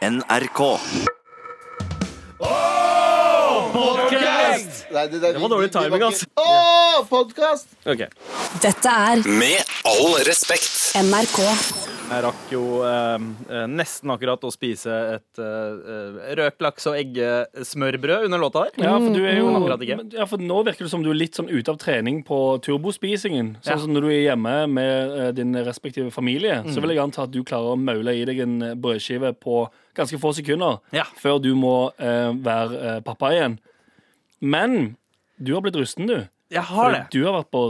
NRK. Nei, det, det, var dårlig timing, altså. Å, podkast! Ok. Dette er Med all respekt. NRK. Jeg rakk jo eh, eh, nesten akkurat å spise et eh, eh, røkt laks- og eggesmørbrød under låta her. Ja, for du er jo Men akkurat ikke. ja, for Nå virker det som du er litt sånn ute av trening på turbospisingen. Sånn som når du er hjemme med eh, din respektive familie, så vil jeg anta at du klarer å maule i deg en eh, brødskive på ganske få sekunder Ja. før du må eh, være eh, pappa igjen. Men du har blitt rusten, du. Jeg har det. Du har vært på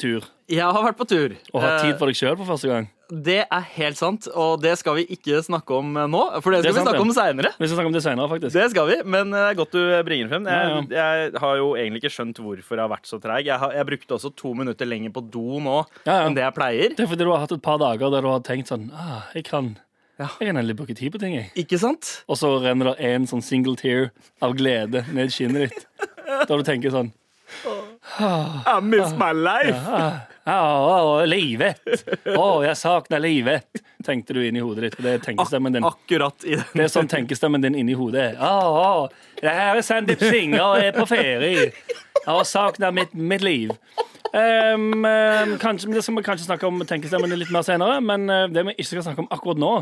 tur Jeg har vært på tur. og har tid for deg sjøl for første gang. Det er helt sant, og det skal vi ikke snakke om eh, nå. For det Det skal vi sant, snakke om seinere. Vi skal snakke om det senere, faktisk. Det skal vi, men eh, det er godt du bringer frem. Jeg, Ja, jeg har jo egentlig ikke skjønt hvorfor jeg har vært så treig. Jeg, jeg brukte også to minutter lenger på do nå Ja, ja. enn det jeg pleier. Det er fordi du har hatt et par dager der du har tenkt sånn ah, jeg kan Ja. Jeg kan endelig bruke tid på ting, jeg. Ikke sant? Og så renner det en sånn single tear av glede ned skinnet ditt. Da du tenker sånn I miss my life. Å, å, livet! Å, jeg savner livet! Tenkte du inni hodet ditt. Det er tenkestemmen din. Akkurat i den. Det er sånn tenkestemmen din inni hodet. Å, å, det her er Sandeep Singh, og er på ferie. Har savna mitt, mitt liv. Um, um, kanskje, det skal vi kanskje snakke om tenkestemmen litt mer senere, men uh, det vi ikke skal snakke om akkurat nå,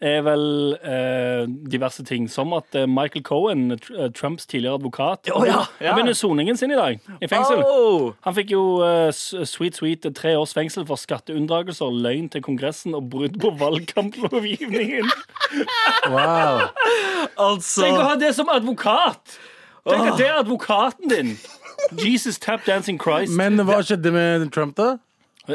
er vel eh, diverse ting, som at uh, Michael Cohen, uh, Trumps tidligere advokat, oh, ja, ja. begynner soningen sin i dag, i fengsel. Oh. Han fikk jo eh, sweet, sweet tre års fengsel for skatteunndragelser, løgn til Kongressen og brudd på valgkamplovgivningen. Wow. Altså Tenk å ha det som advokat! Tenk at det er advokaten din! Jesus tap dancing Christ. Men hva skjedde med Trump, da?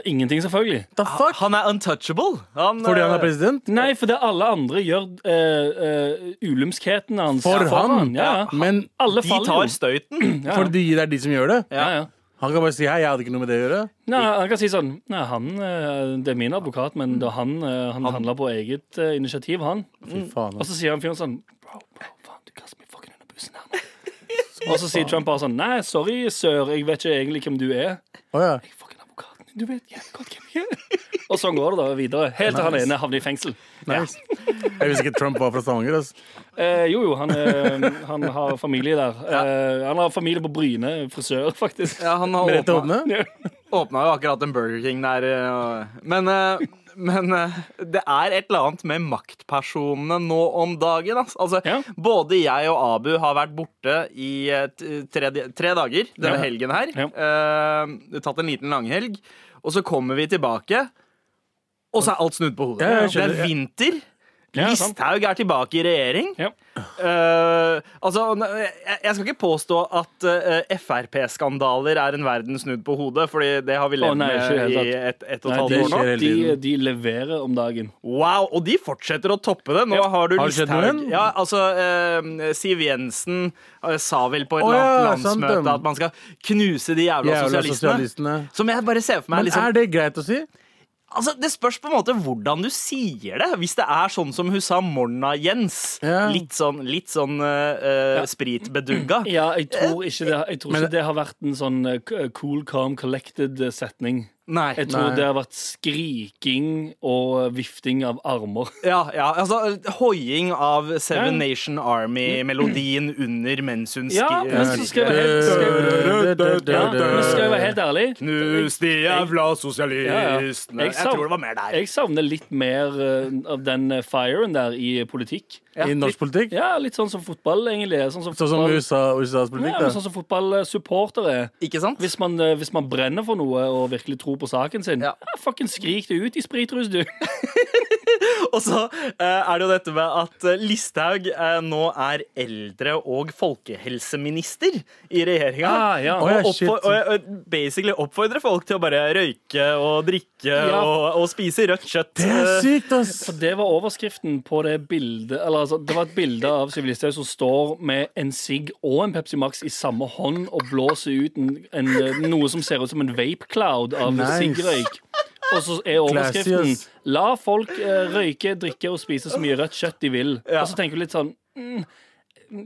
Ingenting, selvfølgelig. The fuck? Han er untouchable. Han, Fordi han eh, er president? Nei, fordi alle andre gjør uh, uh, ulumskheten hans For han? Ja, ja. Men Alle De faller tar støyten. Ja, fordi det er de som gjør det? ja, ja. Han kan bare si hei, jeg hadde ikke noe med det å gjøre. Nei, han kan si sånn Nei, han, eh, Det er min advokat, men da han, han, han handla på eget eh, initiativ, han. Fy faen. Og så sier han fyren sånn Bro, bro, faen, du kaster meg fucking under bussen her nå. Og så sier Trump bare sånn Nei, sorry, sør, jeg vet ikke egentlig hvem du er. Oh, ja. Jeg er fucking advokaten din, du vet jævlig godt hvem jeg er. Og sånn går det da videre. Helt til han ene havner i fengsel. Nice. Jeg visste ikke Trump var fra Stavanger. Altså. Eh, jo, jo, han, er, han har familie der. Eh, han har familie på Bryne, frisør, faktisk. Ja, han har åpna, åpna jo akkurat en Burger King der. eh, Men, eh, men eh, det er et eller annet med maktpersonene nå om dagen. Altså, Ja. Både jeg og Abu har vært borte i eh, tre, tre dager denne Ja. helgen her. Ja. Eh, tatt en liten langhelg. Og så kommer vi tilbake, og så er alt snudd på hodet. Ja, det er vinter. Ja. Listhaug er tilbake i regjering. Ja. Uh, altså, jeg, skal ikke påstå at uh, Frp-skandaler er en verden snudd på hodet, Fordi det har vi levd oh, nei, med i et, et og et halvt år nå. de, de leverer om dagen. Wow, Og de fortsetter å toppe det. Nå Ja. har du Listhaug. Ja, altså, uh, Siv Jensen eh, sa vel på et oh, sant, landsmøte at man skal knuse de jævla, Jævla sosialistene. sosialistene. Som jeg bare ser for meg Men liksom, er det greit å si? Altså, Det spørs på en måte hvordan du sier det. Hvis det er sånn som hun sa Morna Jens. Ja. Litt sånn, litt sånn uh, ja. spritbedugga. Ja, jeg tror ikke det, jeg tror ikke det har vært en sånn eh, cool, calm, collected eh, setning. Nei. Jeg tror Nei. det har vært skriking og vifting av armer. Ja, ja, altså Hoiing av Seven Ja. Nation Army-melodien under mens hun Ja, skri- men så skal jeg være helt, ja, men skal jeg være helt ærlig Knus de jævla sosialistene Jeg tror det var mer der. Jeg savner litt mer eh, av den eh, firen der i politikk. I norsk politikk? Ja, litt sånn som fotball, egentlig. Sånn som Sånn som USA, USAs politikk? Ja, men sånn som fotballsupportere er. Ikke sant? Hvis man, eh, hvis man brenner for noe og virkelig tror på saken sin, Ja. ja. fucking skrik det ut i spritrus, du. Og så eh, er det jo dette med at eh, Listhaug eh, nå er eldre- og folkehelseminister i regjeringa. Ah, ja. Og, oppfor- og, og basically oppfordrer folk til å bare røyke og drikke Ja. og, og spise rødt kjøtt. Det er sykt, ass! For det var overskriften på det bildet. Eller altså, Det var et bilde av Sylvi Listhaug som står med en sigg og en Pepsi Max i samme hånd og blåser ut en, en, noe som ser ut som en vape cloud av Nice. siggrøyk. Og så er overskriften 'La folk eh, røyke, drikke og spise så mye rødt kjøtt de vil'. Ja. Og så tenker du litt sånn mm,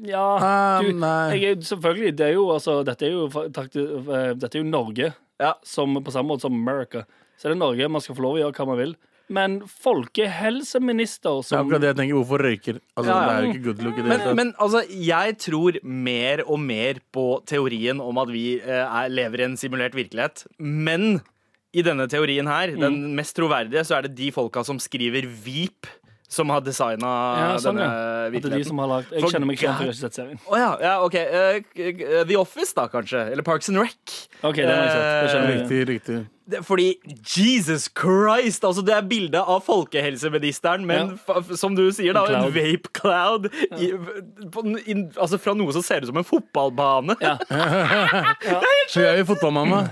Ja, Ah, du, jeg, selvfølgelig. Det er jo, altså, dette, er jo, eh, dette er jo Norge, Ja. som, på samme måte som America. Så er det Norge. Man skal få lov å gjøre hva man vil. men folkehelseminister Det er akkurat det jeg tenker. Hvorfor røyker? Altså, Ja, ja. Det er jo ikke good look i det Men, men altså, jeg tror mer og mer på teorien om at vi eh, er, lever i en simulert virkelighet. Men i denne teorien her, den mest troverdige, så er det de folka som skriver Veep, som har designa ja, sånn, denne ja. Er de som har lagt Jeg For kjenner meg ikke igjen, jeg sett serien. Oh, ja, ja, okay. k- The Office, da, kanskje. Eller Parks and Rec. Okay, det har jeg sett. Jeg. Riktig, riktig. Fordi Jesus Christ! Altså, det er bilde av folkehelseministeren, men fa- som du sier, da, En en vape cloud. I, på, in, altså fra noe som ser ut som en fotballbane. Ja. Så jeg er jo fotballmamma.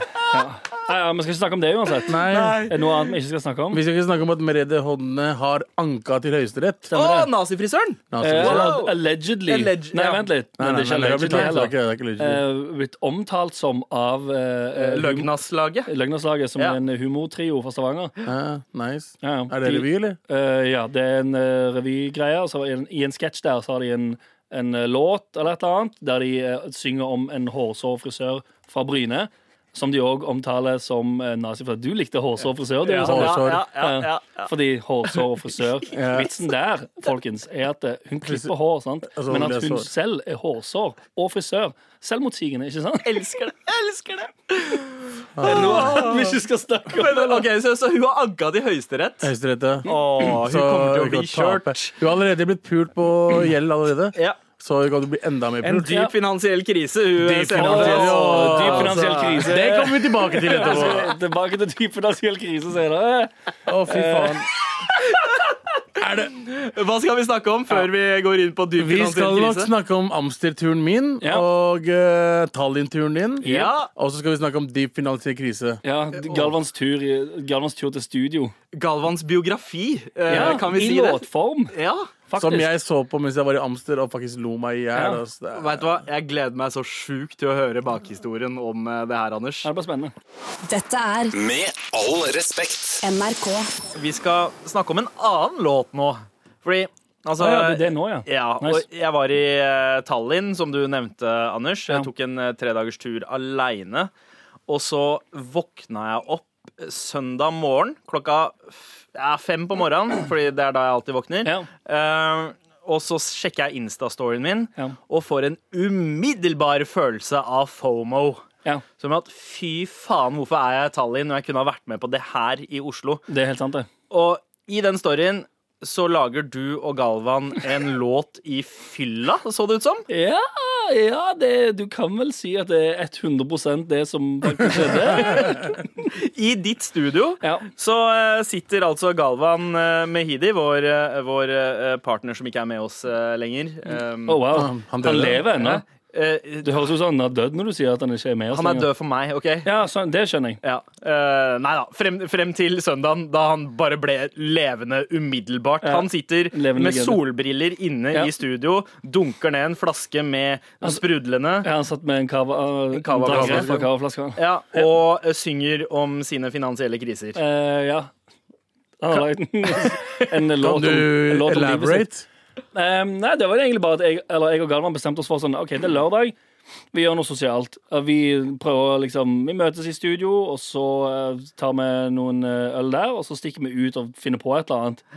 Nei, ja, Vi skal ikke snakke om det uansett. Nei. Er det noe annet vi ikke skal snakke om? Vi skal ikke snakke om at Merede Hodne har anka til Høyesterett. Å, nazifrisøren! Altså, Eh, Wow. Allegedly. Alleg- Nei, vent litt. Nei, Men nei, det er ikke allegedly tatt, det er ikke- det er ikke legit. Eh, blitt omtalt som av uh, Løgnaslaget. Løgnaslaget. Som Ja. en humortrio fra Stavanger. Ja, nice. Ja, Er det de- revy, eller? Uh, ja, det er en uh, revygreie. i en- en sketsj der så har de en, en låt eller et eller annet der de synger om en hårsår frisør fra Bryne. Som de òg omtaler som nazifrisør. nazi. For du likte hårsår og frisør. Du, Ja, sånn, hårsår. ja, ja, ja, ja. Fordi hårsår og frisør Ja. Vitsen der folkens, er at eh, hun klipper hår, sant? Altså, men at er hun selv er hårsår og frisør. Selvmotsigende, ikke sant? Elsker det! Elsker det! Noe vi ikke skal snakke om. Men, ok, så, så hun har agga til Høyesterett. Høyesterett, ja. Åh, hun Så kommer til å bli kjørt. Hun har allerede blitt pult på gjeld allerede, Ja. Så kan kan bli enda mer En dyp finansiell krise. Hun Dyp finansiell- ut dyp finansiell krise. Det kommer vi tilbake til etterpå. Tilbake til dyp finansiell krise senere. Å, fy faen. Hva skal vi snakke om før vi går inn på dyp Vi skal nok snakke om Amster-turen min Ja. og uh, Tallinn-turen din. Ja. Og så skal vi snakke om dyp finansiell krise. Ja, Galvans tur, Galvans tur til studio. Galvans biografi, uh, Ja, kan vi I si det? låtform, Ja. Faktisk. Som jeg så på mens jeg var i Amster og faktisk lo meg i hjel. Ja. Det Vet du hva? Jeg gleder meg så sjukt til å høre bakhistorien om eh, det her, Anders. Det er bare spennende. Dette er Med all respekt. NRK. Vi skal snakke om en annen låt nå. Fordi altså ah, ja, er nå, ja. Ja, Nice. og jeg var i eh, Tallinn, som du nevnte, Anders. Jeg tok en uh, tredagers tur aleine. Og så våkna jeg opp søndag morgen klokka ja, fem på morgenen, Fordi det er da jeg alltid våkner. Ja. Uh, og så sjekker jeg Insta-storyen min Ja. og får en umiddelbar følelse av FOMO. ja. Som at fy faen, hvorfor er jeg i Tallinn når jeg kunne ha vært med på det her i Oslo? Det er helt sant, det. Og i den storyen så lager du og Galvan en låt i fylla, så det ut som. Ja, ja det, du kan vel si at det er 100% det som faktisk skjedde. I ditt studio Ja. så eh, sitter altså Galvan uh, Mehidi, vår, eh, vår eh, partner som ikke er med oss eh, lenger. Um, Oh, wow. Han Han, han lever ennå. Eh, Det høres ut som han er død når du sier at han ikke er med oss han er lenger. død for meg, OK? Ja, sånn, det skjønner jeg. Ja. Eh, nei da. Frem, frem til søndagen, da han bare ble levende umiddelbart. Ja. Han sitter Levende med legende. solbriller inne Ja. i studio, dunker ned en flaske med sprudlende. Ja, han satt med en cava, en Cava-flaske. drakk fra cavaflaska. Ja, og eh, synger om sine finansielle kriser. Eh, ja. Han har lagd en, en låt om, en låt om livet sitt. elaborate? Eh, nei, det var egentlig bare at jeg, eller jeg og Galvan bestemte oss for sånn OK, det er lørdag. Vi gjør noe sosialt. Vi prøver liksom Vi møtes i studio, og så eh, tar vi noen eh, øl der, og så stikker vi ut og finner på et eller annet.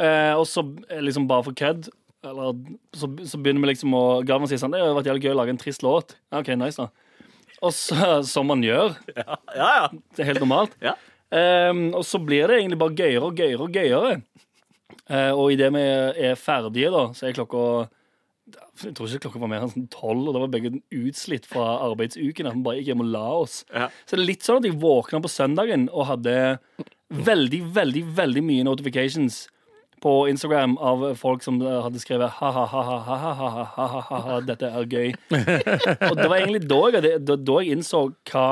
Uh, og så liksom bare for kødd. Eller så, så begynner vi liksom å Galvan sier sånn Det hadde vært jævlig gøy å lage en trist låt. OK, nice, da. Og så, som man gjør. Ja, ja. Det er helt normalt. Ja. Um, og så blir det egentlig bare gøyere og gøyere og gøyere. Eh, og idet vi er ferdige, da, så er klokka Jeg tror ikke klokka var mer enn sånn tolv, og da var begge utslitt fra arbeidsuken. At vi bare gikk hjem og la oss. Ja. Så det er litt sånn at jeg våkna på søndagen og hadde veldig, veldig, veldig mye notifications på Instagram av folk som hadde skrevet ha-ha-ha-ha-ha-ha-ha-ha, dette er gøy. og det var egentlig da jeg, da, da jeg innså hva,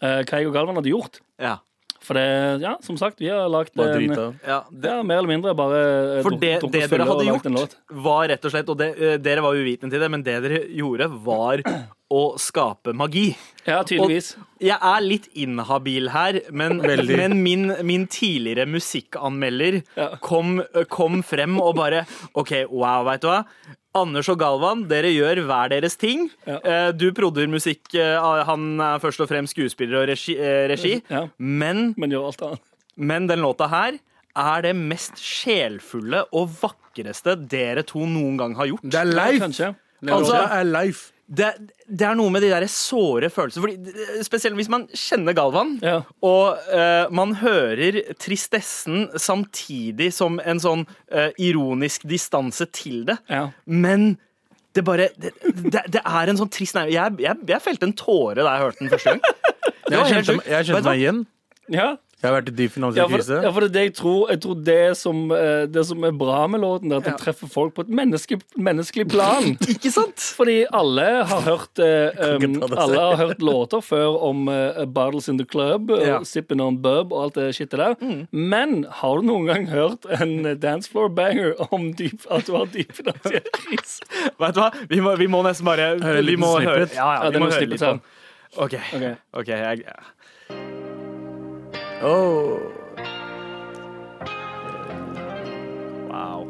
eh, hva jeg og Galvan hadde gjort. ja. For det, ja, som sagt, vi har lagt Bare en ja det, ja, mer eller mindre bare eh, for det, det dere hadde gjort, var rett og slett Og det, eh, dere var uvitende til det, men det dere gjorde, var å skape magi. Ja, tydeligvis. Jeg er litt inhabil her, men, men min, min tidligere musikkanmelder Ja. kom, kom frem og bare OK, wow, veit du hva? Anders og Galvan, dere gjør hver deres ting. Ja. Eh, Du prodder musikk, eh, han er først og fremst skuespiller og regi. eh, regi. Ja. Men, Men gjør alt annet. men den låta her er det mest sjelfulle og vakreste dere to noen gang har gjort. Det er Leif! Altså- det er life. Det, det er noe med de der såre følelsene. Fordi, spesielt hvis man kjenner Galvan, Ja. og uh, man hører tristessen samtidig som en sånn uh, ironisk distanse til det. Ja. Men det bare det, det, det er en sånn trist nærmere Jeg, jeg, jeg felte en tåre da jeg hørte den første gang. Jeg var kjente, jeg kjente meg igjen. Ja. Jeg har vært i dyp Ja, finansiell krise. ja, for det jeg tror. Jeg tror det som, eh, det som er bra med låten, er at den treffer folk på et menneske, menneskelig plan. Ikke sant? Fordi alle har hørt eh, um, Alle har hørt låter før om uh, Bottles in the Club, og Ja. Sipping on Bub og alt det shitet der. Men har du noen gang hørt en eh, dancefloor banger om dyp, at du har dyp finansiell krise? Vet du hva? Vi må, vi må nesten bare Høre litt Vi må høre, snippet. ja, ja, Ja, vi det må høre litt på den. OK. Ok. okay jeg, Oh. Wow.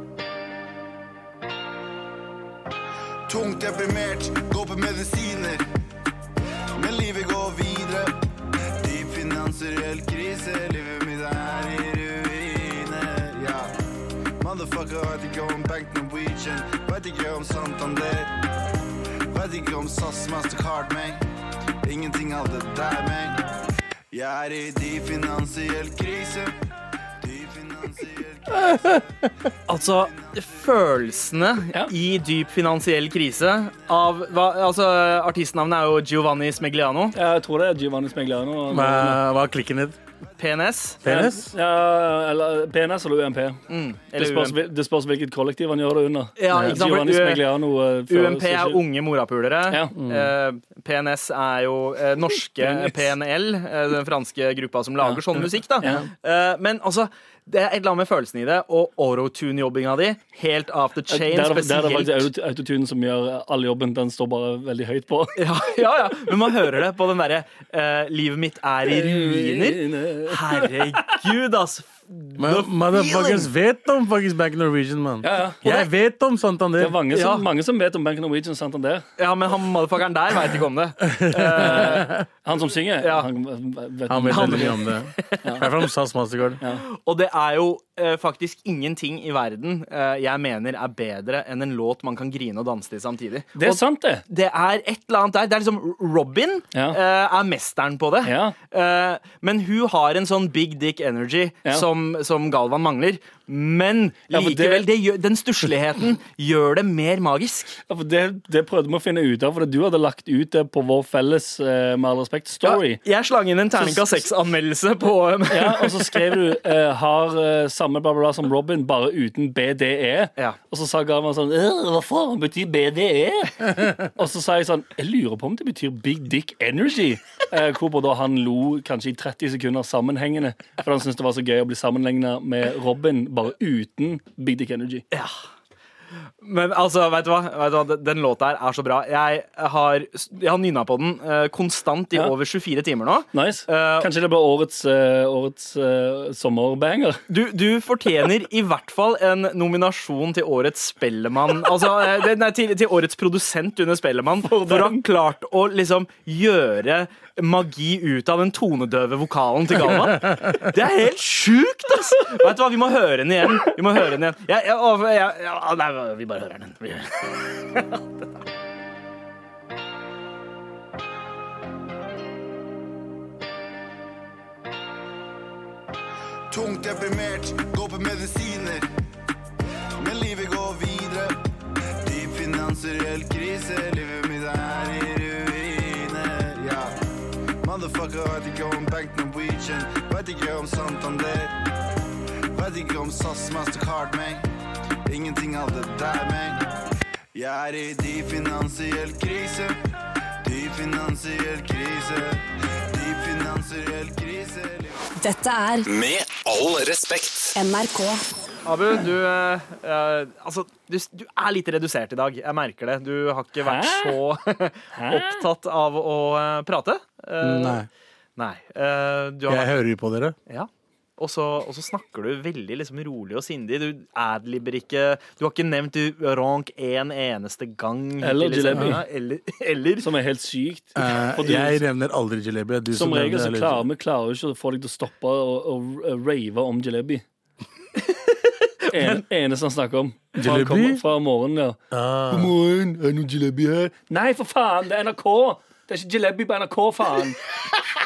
Tungt deprimert, gå på medisiner. Men livet går videre. Dyp finansiell krise, livet mitt er i ruiner. Ja. Motherfucker veit ikke om Bank Norwegian, veit ikke om Santander. Veit ikke om SAS, Mastercard, meg. Ingenting av det der, meg. Jeg er i de finansiell krise. Dyp finansiell krise. Altså, følelsene Ja. i dyp finansiell krise av hva, Altså, artistnavnet er jo Giovanni Smegliano. Jeg tror det er Giovanni Smegliano. Hva, hva er klikken din? PNS. PNS? Ja, eller PNS eller UMP. Mm, Det spørs, UMP. det spørs hvilket kollektiv han gjør det under. Ja, ikke sant, for Giovanni U- Smegliano eh, UMP er ikke- unge morapulere. Ja. Mm. PNS er jo eh, norske. PNL, eh, den franske gruppa som lager sånn musikk. da Ja. Eh, Men altså, det er et eller annet med følelsen i det, og autotune-jobbinga di. Helt off the chain. Der spesielt. der er det faktisk autotune som gjør all jobben. Den står bare veldig høyt på. ja, ja, ja, men man hører det på den derre uh, 'Livet mitt er i ruiner'. Herregud, ass. Motherfuckers vet om fuckings Bank Norwegian, mann. Ja, ja. Jeg vet om Santander. Det er mange som, Ja. mange som vet om Bank Norwegian Santander. Ja, men han motherfuckeren der veit ikke om det. Han som synger. Ja. Han, vet, Han vet veldig mye om det. Jeg er fra SAS Mastercard. Og det er jo eh, faktisk ingenting i verden eh, jeg mener er bedre enn en låt man kan grine og danse til samtidig. Det er Og sant, det. det er et eller annet der. Det er liksom Robin Ja. eh, er mesteren på det. Ja. Eh, men hun har en sånn big dick energy Ja. som, som Galvan mangler. Men Ja, for det- likevel, det gjør, den stussligheten gjør det mer magisk. Ja, for det, det prøvde vi å finne ut av, for du hadde lagt ut det på vår felles eh, Med all respekt story. Ja, jeg slang inn en terningkast seks-anmeldelse på Ja, og så skrev du eh, 'har eh, samme bla, bla, bla som Robin, bare uten BDE'. Ja. Og så sa Galvan sånn «Øh, 'Hva faen betyr BDE?' og så sa jeg sånn 'Jeg lurer på om det betyr Big Dick Energy'. Eh, hvorpå da han lo kanskje i 30 sekunder sammenhengende. For han syntes det var så gøy å bli sammenligna med Robin, bare uten Big Dick Energy. Men altså, vet du hva? Vet du hva? Den- låta her er så bra. Jeg har, jeg har nynna på den eh, konstant i Ja. over 24 timer nå. Nice. Eh, Kanskje det blir årets, eh, årets eh, sommerbanger. Du, du fortjener i hvert fall en nominasjon til Årets Spellemann. Altså, eh, det- nei, til, til Årets produsent under Spellemann. For, å ha klart å liksom gjøre magi ut av den tonedøve vokalen til Galvan. Det er helt sjukt, ass! Vet du hva, vi må høre den igjen. Vi må høre den igjen. Jeg, jeg, å, jeg, ja, nei, vi bare hører den. Tungt deprimert, går på medisiner. Men livet går videre. Dyp finansiell krise, livet mitt er i ruiner. Yeah. Motherfucker vet ikke om Bank Norwegian, vet ikke om Santander. Vet ikke om SAS, Mastercard, meg. Ingenting av det der, men Jeg er i dyp finansiell krise. Dyp finansiell krise. Dyp finansiell krise. Dette er Med all respekt. NRK. Abu, du, eh, eh, altså, du, du er litt redusert i dag. Jeg merker det. Du har ikke vært Hæ? så opptatt av å eh, prate. Eh, Nei. Nei. Eh, du har Jeg vært, hører jo på dere. ja. Og så, og så snakker du veldig liksom, rolig og sindig. Du adlibber ikke Du har ikke nevnt du ronk en eneste gang. Eller jalebi. Liksom. Eller, eller Som er helt sykt. Uh, du- jeg nevner aldri jalebi. Er Som regel så klarer vi klarer ikke å få deg til å stoppe og, og rave om jalebi. en, eneste han snakker om. Jalebi? fra morgenen, ja. Ah. Morgen, er det noe jalebi her? Nei, for faen, det er NRK! Det er ikke jalebi på NRK, faen.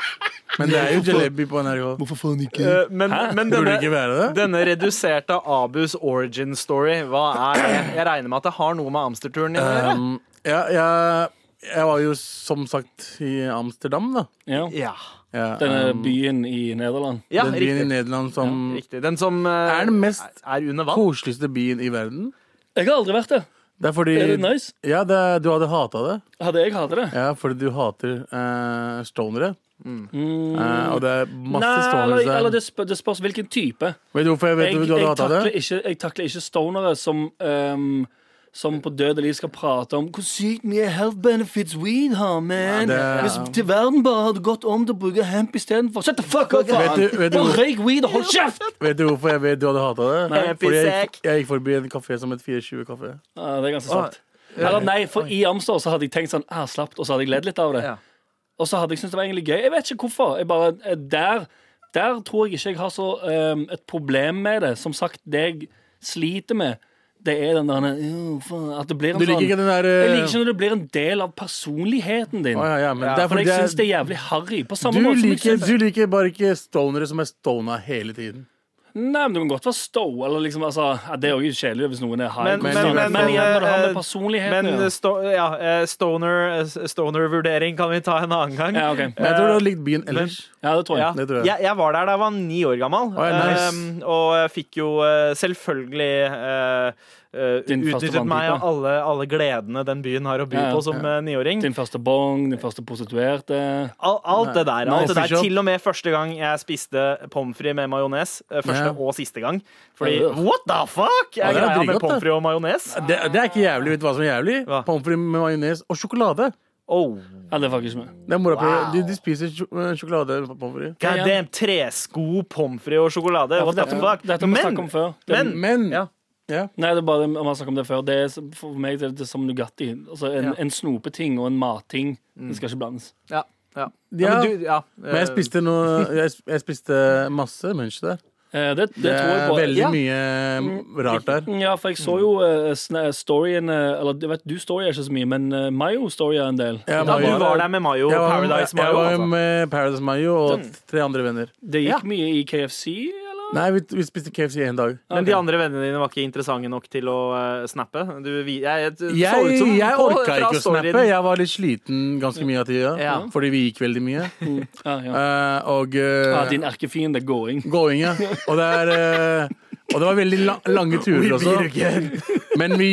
Men det er jo jalebi på NRK. Hvorfor faen ikke? Uh, Men, men Burde det denne, ikke være det? denne reduserte Abus origin story, hva er det? Jeg regner med at det har noe med Amsterturen å gjøre? Um, ja, jeg, jeg var jo som sagt i Amsterdam, da. Ja. Ja. Ja, Denne um, byen i Nederland. ja den byen i. Nederland som ja, Den som uh, er den mest er under vann. koseligste byen i verden. Jeg har aldri vært der. Det er fordi Er det nice? Ja, det, du hadde hata det. Hadde jeg hata det? Ja, fordi du hater uh, stonere. Mm. Uh, og det er masse Nei, stonere eller, eller det, det spørs hvilken type. Vet du hvorfor jeg vet Jeg, du, jeg, hata det? takler ikke, jeg takler ikke stonere som um, som på død og liv skal prate om hvor sykt mye health benefits weed har, man. Ja, det- Hvis til verden bare hadde gått om til å bruke hemp istedenfor. Shut the fuck up, faen! Vet du- vet du røyk weed og hold kjeft! Vet du hvorfor jeg vet du hadde hata det? Nei. Fordi jeg, gikk- jeg gikk forbi en kafé som het 420-kafé. Ja, det er ganske sant. Eller nei, for i Amsterdam så hadde jeg tenkt sånn ah, slapt, og så hadde jeg ledd litt av det. Ja. Og så hadde jeg syntes det var egentlig gøy. Jeg vet ikke hvorfor. Jeg bare, eh, der, der tror jeg ikke jeg har så um, et problem med det. Som sagt, det jeg sliter med, det er den der At det blir en Du liker sånn ikke den der Jeg eh, liker ikke når det blir en del av personligheten din. Oh, ja, ja, er For jeg syns det er jævlig harry. På samme du, måte som jeg liker, du liker bare ikke stonere som er stona hele tiden. Nei, men Du kan godt være stow. Eller liksom, altså, det er jo kjedelig hvis noen er high. Men- Men, men- men, men- igjen, når det har med eh, personligheten Men sto, ja, eh, stoner, eh, stoner-vurdering kan vi ta en annen gang. Ja, okay. Men jeg tror du har likt byen ellers. ja, det tror jeg. Ja. Det tror jeg. Jeg, jeg var der da jeg var ni år gammel, oh, ja, nice. og fikk jo selvfølgelig eh, utnyttet meg av alle, alle gledene den byen har å by Ja, ja. på som eh, niåring. Din første bong, din første prostituerte. Al- Alt det der. Alt det der. Til og med første gang jeg spiste pommes frites med majones. eh, Første Ja. og siste gang. Fordi what the fuck Ja, er det er greia med pommes frites og majones? Det, det er ikke jævlig. Vet du hva som er jævlig? Pommes frites med majones og sjokolade. Oh, Ja, det er faktisk med. Er. Wow. De, de spiser eh, sjokolade og pommes frites. Damn, tresko, pommes frites og sjokolade. Ja, What the fuck? dette har vi snakket om før. Det, men- Men Ja. Ja. nei, det er bare, vi har snakket om det før. Det er, for meg det er det som Nugatti. Altså, en, Ja. en snopeting og en matting. Det skal ikke blandes. Ja, ja. Ja, men du, ja. Men jeg spiste noe Jeg, jeg spiste masse munch der. Eh, det, det, Det tror jeg er veldig Ja. mye mm, rart der. Ja, for jeg så jo uh, storyen uh, Eller du vet, du storyer ikke så mye, men uh, Mayo storyer en del. Ja, Da du var der med Mayo, Jeg var, Paradise jeg Mayo. var altså. med Paradise Mayo og tre andre venner. Det gikk Ja. mye i KFC? Nei, vi, vi spiste KFC en dag. Men de andre vennene dine var ikke interessante nok til å uh, snappe? Du, vi, jeg, jeg, Jeg, jeg orka ikke å snappe. Jeg var litt sliten ganske mye av tida. Ja. Fordi vi gikk veldig mye. Ja, ja. uh, og uh, Ah, din erkefiende going. Going, ja. Og det er Og det var veldig la lange turer også. Men vi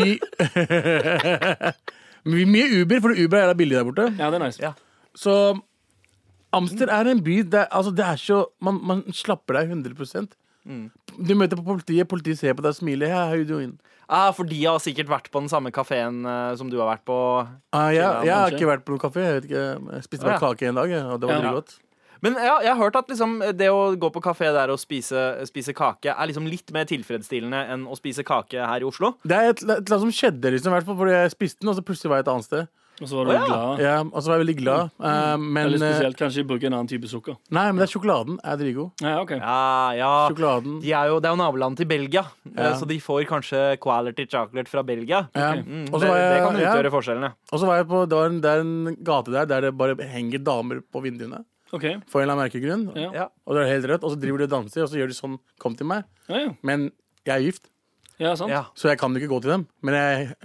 Men vi Mye Uber, for Uber er jævla billig der borte. Ja, det er nice. Ja. Så Amster er en by der altså, det er så Man, man slapper deg 100 Du møter på politiet, politiet ser på deg og smiler. Hey, how you doing? Ah, for de har sikkert vært på den samme kafeen som du har vært på. Ah, ja, Ja, jeg har kanskje. ikke vært på noen kafé. Jeg, vet ikke, jeg spiste bare Ah, ja. kake en dag, og det var Ja. godt. Men ja, jeg har hørt at liksom, det å gå på kafé der og spise, spise kake er liksom litt mer tilfredsstillende enn å spise kake her i Oslo. Det er et, et eller annet som skjedde, liksom, i hvert fall fordi jeg spiste den, og så plutselig var jeg et annet sted. Og så var du oh, ja. glad. Ja, og så var jeg veldig glad. Eh, men, Veldig eh, spesielt. Kanskje bruke en annen type sukker. nei, men det er sjokoladen er dritgod. Ja, ok Ja, ja. Sjokoladen. De er jo, det er jo nabolandet til Belgia, Ja. eh, så de får kanskje quality chocolate fra Belgia. Ja. Mm, det, så det jeg- kan ja. utgjøre forskjellene. Og så var jeg på Det var en, det er en gate der der det bare henger damer på vinduene. Okay. For en eller annen merkelig grunn. Og det er helt rødt. Og så driver de og danser, og så gjør de sånn Kom til meg. ja, ja. Men jeg er gift, ja sant. Ja. så jeg kan jo ikke gå til dem. Men jeg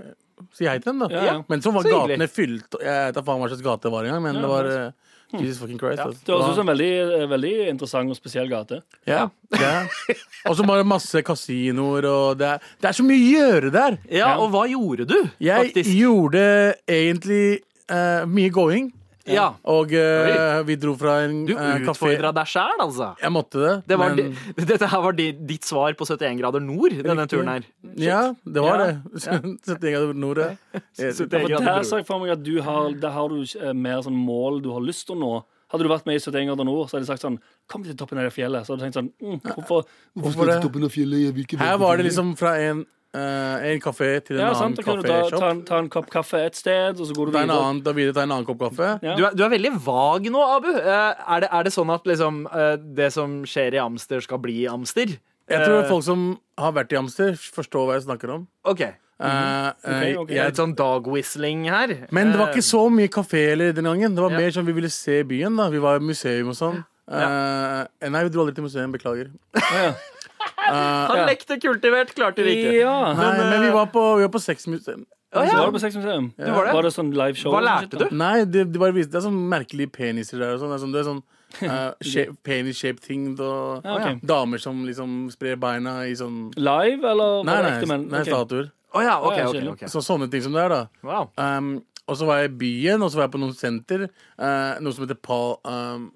eh, sier hei til dem, da. Ja, ja. Men så var Så hyggelig. gatene fylt Jeg vet da faen hva slags gate det var engang, men Ja, det var eh, Jesus fucking Christ. Ja. altså. Det høres ut som en veldig, veldig interessant og spesiell gate. Ja, ja. Og så bare masse kasinoer, og det er, det er så mye å gjøre der. Ja, Ja. og hva gjorde du, Jeg faktisk? gjorde egentlig uh, mye going. Ja. Og eh, vi dro fra en Du eh, kafé. utfordra deg sjæl, altså. Jeg måtte det. Det var men, di- dette her var di- ditt svar på 71 grader nord, denne Riktig. turen her. ja, det var Ja. det. 71 grader nord. ja. Ja, 71 for grader der nord. ser jeg for meg at du har, der har du eh, mer sånn mål du har lyst til å nå. Hadde du vært med i 71 grader nord, så hadde de sagt sånn Kom til toppen av det fjellet. Så hadde du tenkt sånn mm, Hvorfor, Hvorfor skal jeg det? til toppen av fjellet? Jeg vil ikke være Her på var det fjellet. liksom fra en, en kafé til en Ja, annen du ta, ta, en, ta en kopp kaffe et sted, og så går du Ta en videre. annen, da videre ta en annen kopp kaffe. Ja. Du er, du er veldig vag nå, Abu. Eh, Er det, er det sånn at liksom, eh, det som skjer i Amster, skal bli i Amster? Jeg tror Eh, folk som har vært i Amster, forstår hva jeg snakker om. OK. Eh, eh, okay, okay. Er jeg, litt sånn dog whistling her. men det var Eh, ikke så mye kafé eller den gangen. Det var Ja. mer sånn vi ville se byen. da Vi var i museum og sånn. Eh, nei, vi dro aldri til museum. Beklager. Ja. Han lekte kultivert, klarte det ikke. ja. Nei, men vi var på, vi var på sexmuseum. Å, ja. var du på Sexmuseum? Du var det? Var det sånn live show? Hva lærte du? Nei, det, de bare viste Det er sånn merkelige peniser der og sånn. Det er sånn, det er sånn Uh, shape, penis-shaped ting Da, Ja, okay. damer som liksom sprer beina i sånn Live, eller Nei, nei, nei okay. statuer. Oh, ja, OK. Å, ja, ok, Så sånne ting som det er, da. Wow. Um, og så var jeg i byen, og så var jeg på noen senter. Uh, noe som heter Paul um,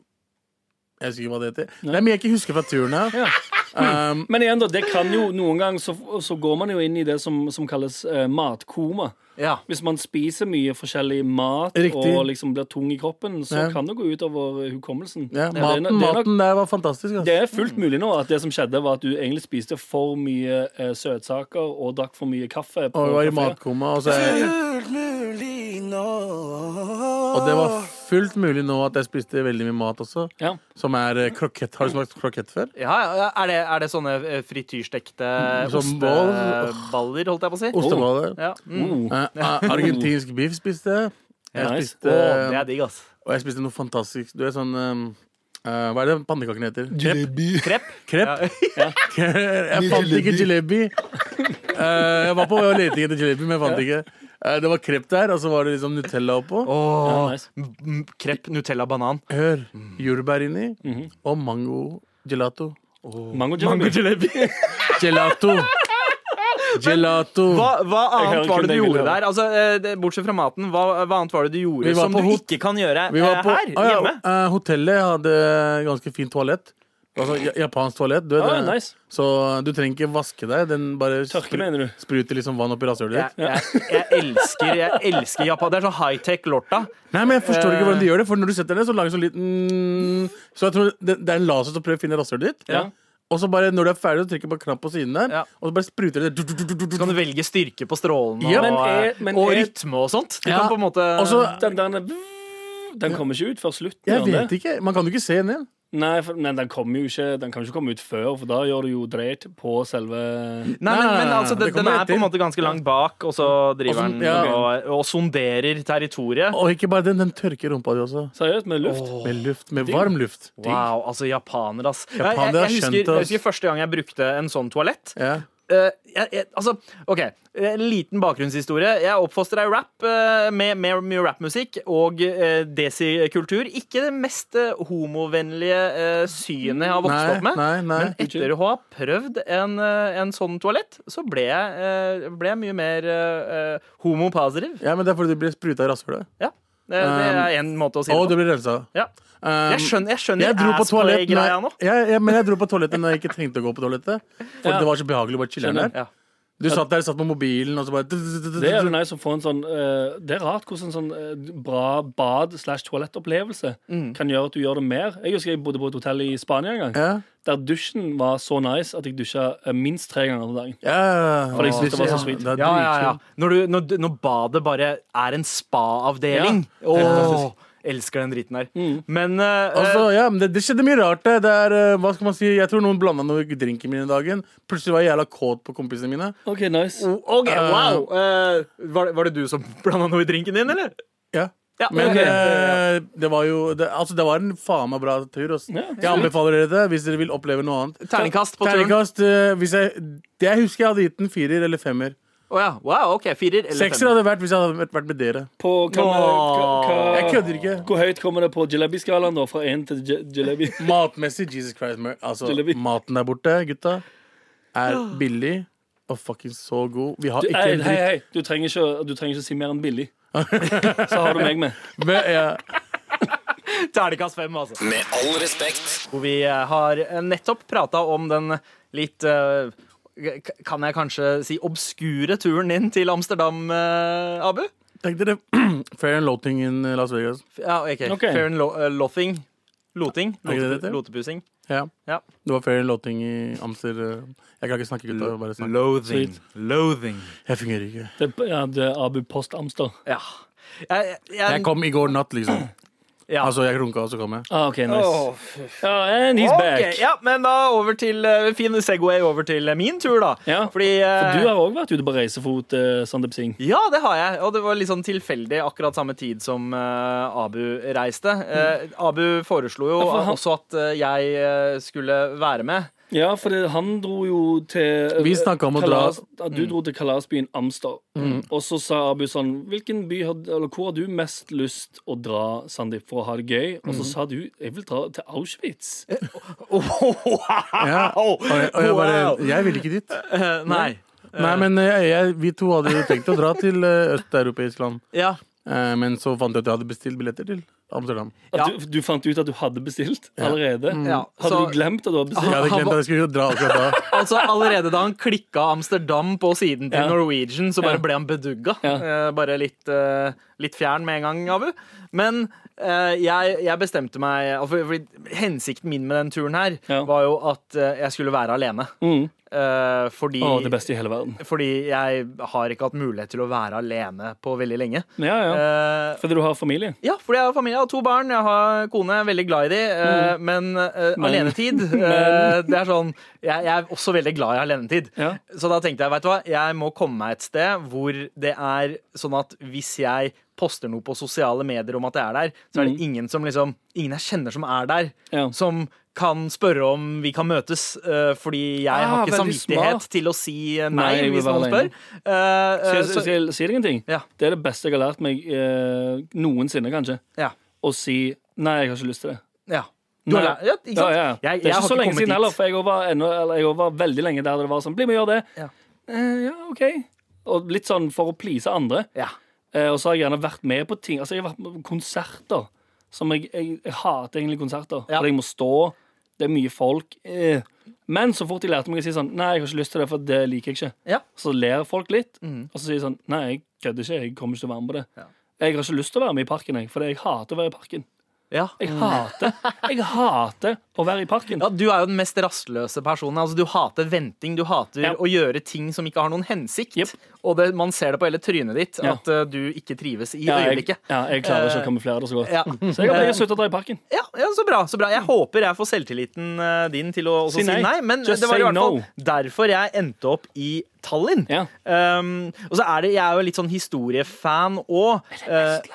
Jeg husker ikke hva det heter. Det er mye jeg ikke husker fra turen her. Ja. Um, Men igjen, da, det kan jo noen ganger så, så går man jo inn i det som, som kalles uh, matkoma. Ja. Hvis man spiser mye forskjellig mat Riktig. og liksom blir tung i kroppen, så Ja. kan det gå utover hukommelsen. ja, Det er maten, det er nok- maten der var fantastisk. Altså. Det er fullt mulig nå at det som skjedde, var at du egentlig spiste for mye eh, søtsaker og drakk for mye kaffe. På Og var i matkoma. Og, så nå og det var fullt mulig nå at jeg spiste veldig mye mat også. Ja. Som er eh, krokett. Har du smakt krokett før? Ja, ja, er, det, er det sånne eh, frityrstekte Som ball? osteballer, holdt jeg på å si? Osteboller. Ja. Mm. Oh, Eh, argentinsk biff spiste jeg. Jeg Nice. spiste Å, det er digg, ass. Og jeg spiste noe fantastisk. Du er sånn um, eh, Hva er det pannekakene heter? Krepp. Krepp? jeg fant ikke jalebi. Eh, jeg var på leting etter jalebi, men jeg fant ikke. Eh, det var krepp der, og så var det liksom Nutella oppå. Åh, ja, nice. Krepp, Nutella, banan. Hør. Jordbær inni. Og mango gelato. Mango jalebi. Gelato. Gelato. Hva, hva annet var det du gjorde der? Altså, eh, det, bortsett fra maten, hva, hva annet var det du gjorde som du ikke kan gjøre Vi var eh, på, her ah, ja, hjemme? hotellet hadde ganske fint toalett. Altså, japansk toalett. Du Ah, det. nice. Så du trenger ikke vaske deg. Den bare Tørke, spru- spruter liksom vann opp i rasshølet ditt. jeg, jeg elsker jeg elsker Japan. Det er sånn high-tech lorta. Nei, men jeg forstår ikke hvordan Eh. de gjør det. For når du setter det, så lager sånn liten Så jeg tror det, det er en laser som prøver å finne rasshølet ditt. Ja. Og så bare når du er ferdig, så trykker du på knapp på siden der, Ja. og så bare spruter det du, du, du, du, du. Så kan du velge styrke på strålene Ja, og, men er- men og er- rytme og sånt. Du Ja. kan på en måte Også, Den, den, den kommer ikke ut før slutten. Jeg vet det? ikke. Man kan jo ikke se ned. Nei, for, men den kommer jo ikke Den kan ikke komme ut før, for da gjør du jo dreit på selve Nei, men, Nei, nei, men altså, det den, den er på en måte ganske langt bak, og så driver den ja. og, og sonderer territoriet. Og ikke bare den, den tørker rumpa di også. Seriøst, med luft. Med luft. Med varm luft. Wow, altså japaner, ass. Jeg, jeg, jeg, skjønt husker, jeg husker første gang jeg brukte en sånn toalett. Ja. Eh, jeg, jeg, altså, OK. En liten bakgrunnshistorie. Jeg er oppfostra i rap uh, med, med mye rappmusikk og uh, desikultur. Ikke det mest homovennlige synet jeg har vokst Nei, opp med. nei, nei. Men etter å ha prøvd en, en sånn toalett, så ble jeg, ble jeg mye mer uh, homopositiv. ja, men det er fordi du blir spruta i rasshølet. Ja. Det, det er en måte å si det du blir rensa. Ja. Um, Jeg skjønner, jeg skjønner jeg dro på toalett assplay-greia nå. jeg, jeg, men jeg dro på toalettet når jeg ikke trengte å gå på toalettet. For det var så behagelig å bare chille der. Ja. Du satt der, satt på mobilen, og så bare Det er jo nice å få en sånn uh, Det er rart hvordan en sånn uh, bra bad slash toalettopplevelse kan gjøre at du gjør det mer. Jeg husker jeg bodde på et hotell i Spania en gang, Ja, der dusjen var så nice at jeg dusja eh, minst tre ganger om dagen. ja. For jeg synes det var så sweet. Ja, ja, ja. Når, du, når, når badet bare er en spa-avdeling. Åh, elsker den driten her. Men uh, Altså, ja, men det, det skjedde mye rart. Det, er, uh, hva skal man si Jeg tror noen blanda noe i min i dagen. Plutselig var jeg jævla kåt på kompisene mine. OK, nice. OK, wow! uh, var, var det du som blanda noe i drinken din, eller? Ja. Ja, Men okay. det var jo det, Altså, det var en faen meg bra tur. Ja, jeg anbefaler dere det hvis dere vil oppleve noe annet. Terningkast på turen. Terningkast jeg, det Jeg husker jeg hadde gitt en firer eller femmer. Å ja. Wow, OK. Firer eller Sekser femmer? hadde vært hvis jeg hadde vært- med dere. På, hva, med- hva, hva, Jeg kødder ikke. Hvor høyt kommer det på jalebi-skalaen, da? Fra én til je- jalebi? Matmessig, Jesus Christ. mer- Altså, Jalebi. maten der borte, gutta, er billig og fucking så god. Vi har Du, ikke hei, en hei, dritt. hei. Du, trenger ikke, du trenger ikke si mer enn billig. Så har du meg med. Men, ja. Terningkast fem, altså. Med all respekt. Hvor vi eh, har eh, nettopp prata om den litt eh, Kan jeg kanskje si obskure turen din til Amsterdam, eh, Abu? Tenk dere Fair and Loathing in Las Vegas. Ja, ok. Ok. Fair and lo eh, Lothing. Loting. Er ikke det det heter? Lotepusing. Ja. Ja. Det var Fair and Loathing i Amster. eh. Jeg kan ikke snakke, gutta. Bare snakke. Loathing. Loathing. Jeg fungerer ikke. Det, ja, det er Abu Post Amster. Ja. Jeg, jeg, Jeg kom i går natt, liksom. Ja. Altså, jeg runka, og så kom jeg. Ah, OK, nice. oh. Ja, and he's back. Ja, men da over til uh, Fin Segway over til eh, min tur, da. Ja, Fordi uh, For du har òg vært ute på reisefot, uh, Sandeep Singh. Ja, det har jeg. Og det var litt sånn tilfeldig akkurat samme tid som uh, Abu reiste. Mm. Abu foreslo jo Ja, han- også at eh, jeg eh, skulle være med. Ja, for det, han dro jo til Vi snakket om å dra- kalas, Du dro til kalasbyen Amster. Og så sa Abu sånn Hvilken by har, eller Hvor har du mest lyst å dra, Sandeep, for å ha det gøy? Og så sa du Jeg vil dra til Auschwitz. Ja. Og jeg, og jeg bare Jeg vil ikke dit. Eh, nei. Nei, men jeg, jeg, vi to hadde jo tenkt å dra til eh, østeuropeisk land. Ja. Eh, Men så fant jeg at jeg hadde bestilt billetter til Amsterdam. At Ja. du, du fant ut at du hadde bestilt allerede? Ja, Hadde så- du glemt at du hadde bestilt? Jeg hadde glemt at jeg skulle dra akkurat da. Altså Allerede da han klikka Amsterdam på siden til Ja. Norwegian, så bare Ja. ble han bedugga. Ja. Eh, bare litt, uh, litt fjern med en gang, Abu. Men jeg, jeg bestemte meg for, for, Hensikten min med den turen her Ja. var jo at eh, jeg skulle være alene. Mm. Eh, fordi, oh, det beste i hele verden. fordi jeg har ikke hatt mulighet til å være alene på veldig lenge. Ja, ja. Uh, Fordi du har familie. ja, fordi jeg har familie, jeg har to barn, jeg har kone, jeg er veldig glad i de, mm. men, eh, Mm. Men- alenetid eh, Det er sånn jeg, jeg er også veldig glad i alenetid. Ja. Så da tenkte jeg, vet du hva, jeg må komme meg et sted hvor det er sånn at hvis jeg poster noe på sosiale medier om at jeg er der, så er det ingen som liksom Ingen jeg kjenner som er der, Mm. Ja. som kan spørre om vi kan møtes, uh, fordi jeg Ah, har ikke samvittighet smart. til å si eh, Nei, nei, hvis noen spør. Uh, uh, sier, eh, jeg, så- si deg en ting? Ja. Det er det beste jeg har lært meg noensinne, kanskje. ja. Å si 'nei, jeg har ikke lyst til det'. ja. Nei. ja, ikke? Ja, ja. Jeg, det er ikke har så lenge siden heller, for jeg var, ennå, eller jeg var veldig lenge der det var sånn 'bli med og gjør det'. Ja. Eh, ja, OK. Og litt sånn for å please andre. Ja. Eh, og så har jeg gjerne vært med på ting. Altså, jeg har vært med på konserter. Som jeg, jeg, jeg hater egentlig konserter. Ja. For jeg må stå. Det er mye folk. Eh. Men så fort jeg lærte meg å si sånn Nei, jeg har ikke lyst til det, for det liker jeg ikke. Ja. Så ler folk litt, mm. og så sier jeg sånn Nei, jeg kødder ikke. Jeg kommer ikke til å være med på det. Ja. Jeg har ikke lyst til å være med i parken, jeg, for jeg hater å være i parken. Ja. Jeg hater Jeg hater å være i parken. Ja, Du er jo den mest rastløse personen. Altså, du hater venting. Du hater Ja. å gjøre ting som ikke har noen hensikt. Yep. Og det, man ser det på hele trynet ditt Ja. at uh, du ikke trives i Ja, jeg, øyeblikket. ja, jeg klarer ikke Eh, å kamuflere det så godt. Så jeg har bare sluttet å dra i parken. Ja, ja, så bra. så bra Jeg håper jeg får selvtilliten din til å også Si si nei. nei. Men Just det var i hvert fall no. derfor jeg endte opp i Tallinn. Ja. Um, og så er det, Jeg er jo litt sånn historiefan òg.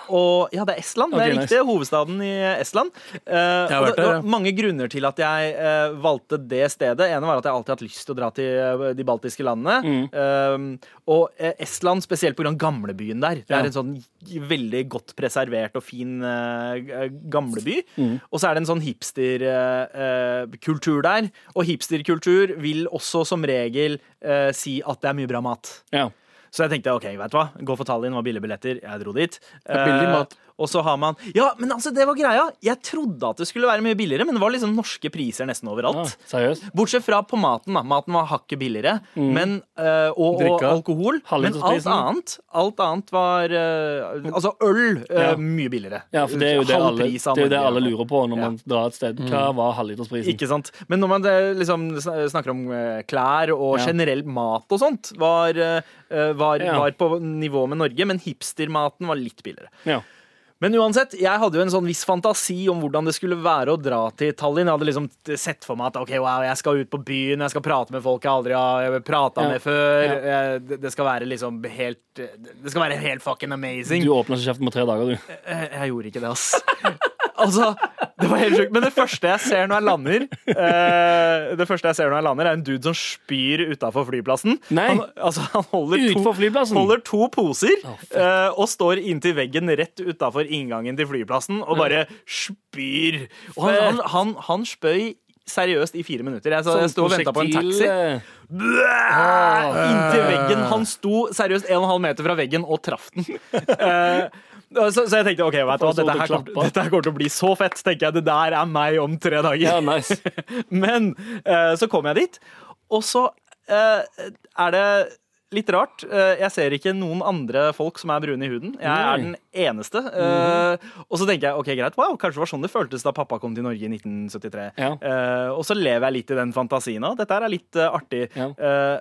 og, ja, det er Estland. det er er nice. riktig. Hovedstaden i Estland. Uh, det, og det, det var mange grunner til at jeg uh, valgte det stedet. ene var at jeg alltid har hatt lyst til å dra til uh, de baltiske landene. Mm. Um, og uh, Estland spesielt pga. gamlebyen der. Det Ja. er en sånn veldig godt preservert og fin uh, gamleby. Mm. Og så er det en sånn hipsterkultur der. Og hipsterkultur vil også som regel uh, si at det er mye bra mat. Ja. Så jeg tenkte ok, vet du hva, gå for Tallinn, var billige billetter. Jeg dro dit. er billig Eh, mat. Og så har man Ja, men altså, det var greia. Jeg trodde at det skulle være mye billigere, men det var liksom norske priser nesten overalt. overalt. seriøst? Bortsett fra på maten. da Maten var hakket billigere. Men, eh, og, og alkohol. Men alt annet Alt annet var eh, Altså øl eh, Ja. mye billigere. Ja, for det er jo det alle, det er jo det alle lurer på når man drar et sted. Hva var halvlitersprisen? Ikke sant? Men når man liksom snakker om klær og Ja. generell mat og sånt, var, var, Ja. var på nivå med Norge, men hipstermaten var litt billigere. Ja. Men uansett, jeg hadde jo en sånn viss fantasi om hvordan det skulle være å dra til Tallinn. Jeg hadde liksom sett for meg at ok, wow, jeg skal ut på byen, jeg skal prate med folk jeg aldri har prata Ja. med før. Ja. Jeg, Det skal være liksom helt Det skal være helt fucking amazing. Du åpna ikke kjeften på tre dager, du. Jeg, jeg gjorde ikke det, ass. altså, det var helt sjukt. Men det første jeg ser når jeg lander, uh, Det første jeg ser når jeg lander, er en dude som spyr utafor flyplassen. Nei. Han, altså, han holder, to, flyplassen? holder to poser eh, og står inntil veggen rett utafor inngangen til flyplassen og bare spyr. Og han, han, han, han spøy seriøst i fire minutter. Jeg, så, jeg sto og venta på en taxi. Eh, Inntil veggen. Han sto seriøst 1,5 meter fra veggen og traff den. Eh, så, så jeg tenkte ok, vet du hva, dette, her kommer, dette her kommer til å bli så fett. tenker jeg, Det der er meg om tre dager. Ja, nice. Men eh, så kom jeg dit, og så eh, er det litt rart. Eh, jeg ser ikke noen andre folk som er brune i huden. Jeg er den eneste. Eh, og så tenker jeg ok, greit, wow, kanskje det var sånn det føltes da pappa kom til Norge i 1973. Ja. Og så lever jeg litt i den fantasien òg. Dette er litt artig. Ja.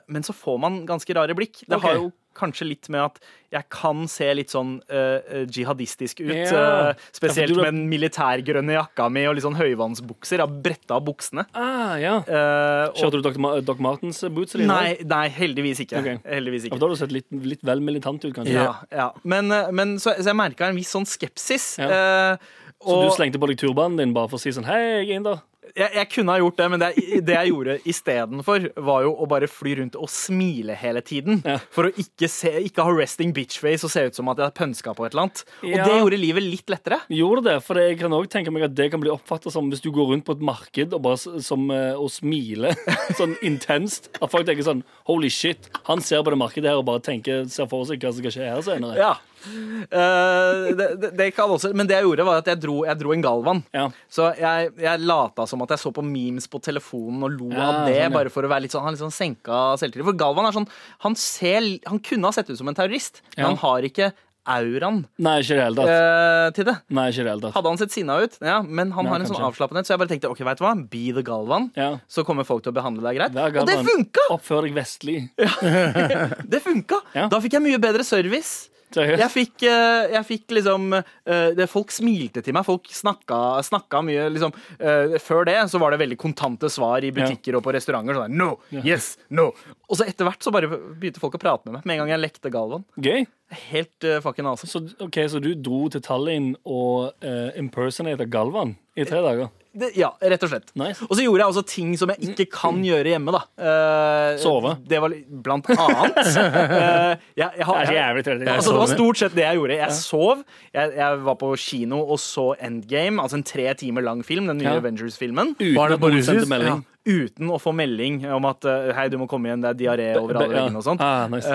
Men så får man ganske rare blikk. Det okay. har jo kanskje litt med at jeg kan se litt sånn uh, jihadistisk ut. Ja. Uh, spesielt Ja, du- med den militærgrønne jakka mi og litt sånn høyvannsbukser. Jeg har bretta av buksene. Ah, ja. Eh, og, Kjørte du Dr. Ma Doc Martens boots? eller nei, nei, heldigvis ikke. Okay. Heldigvis ikke. Da har du sett litt, litt vel militant ut, kanskje. Ja, ja. Men, men så, så jeg merka en viss sånn skepsis. Ja. Uh, Så du slengte på deg turbanen din bare for å si sånn Hei, jeg er inder. Jeg, jeg kunne ha gjort det, men det, det jeg gjorde istedenfor, var jo å bare fly rundt og smile hele tiden. Ja. For å ikke, se, ikke ha resting bitch face og se ut som at jeg har pønska på et eller annet. Og Ja. det gjorde livet litt lettere. Gjorde det, for jeg kan også tenke meg at det kan bli oppfattet som hvis du går rundt på et marked og bare som, eh, og smiler sånn intenst. At folk tenker sånn Holy shit, han ser på det markedet her og bare tenker, ser for seg hva som skal skje her senere. Ja. Eh, det, det, det kan også, men det jeg gjorde, var at jeg dro, jeg dro en Galvan. Ja. Så jeg, jeg lata som at jeg så på memes på telefonen og lo Ja, av det, sånn, ja. bare for å være litt sånn, han litt sånn senka selvtillit. For Galvan er sånn Han, ser, han kunne ha sett ut som en terrorist, men han har ikke auraen Nei, ikke helt, tatt. eh, til det. Nei, ikke tatt. Hadde han sett sinna ut, ja, men han Nei, har en sånn avslappenhet, så jeg bare tenkte ok, vet du hva, be the Galvan. Ja. Så kommer folk til å behandle deg greit. Og det funka! Oppfør deg vestlig. Det funka! Ja. Da fikk jeg mye bedre service. Jeg fikk, eh, jeg fikk liksom eh, Folk smilte til meg. Folk snakka, snakka mye. Liksom, eh, før det så var det veldig kontante svar i butikker og på restauranter. Sånn, no, yes, no Og så etter hvert så bare begynte folk å prate med meg med en gang jeg lekte Galvan. Gøy. Helt uh, fucking awesome. Så, ok, så du dro til Tallinn og uh, impersonata Galvan i tre dager? Det, ja, rett og slett. Nice. Og så gjorde jeg også ting som jeg ikke kan gjøre hjemme. da uh, Sove. Det var blant annet. uh, jeg, jeg, har- Det er så jævlig tørt. Altså, det var stort sett det jeg gjorde. Jeg sov. Jeg, jeg var på kino og så Endgame, altså en tre timer lang film. Den nye Ja. Avengers-filmen. Uten melding. Uten å få melding om at uh, hei, du må komme igjen, det er diaré over alle Ja. veggene og sånt. Ah, nice.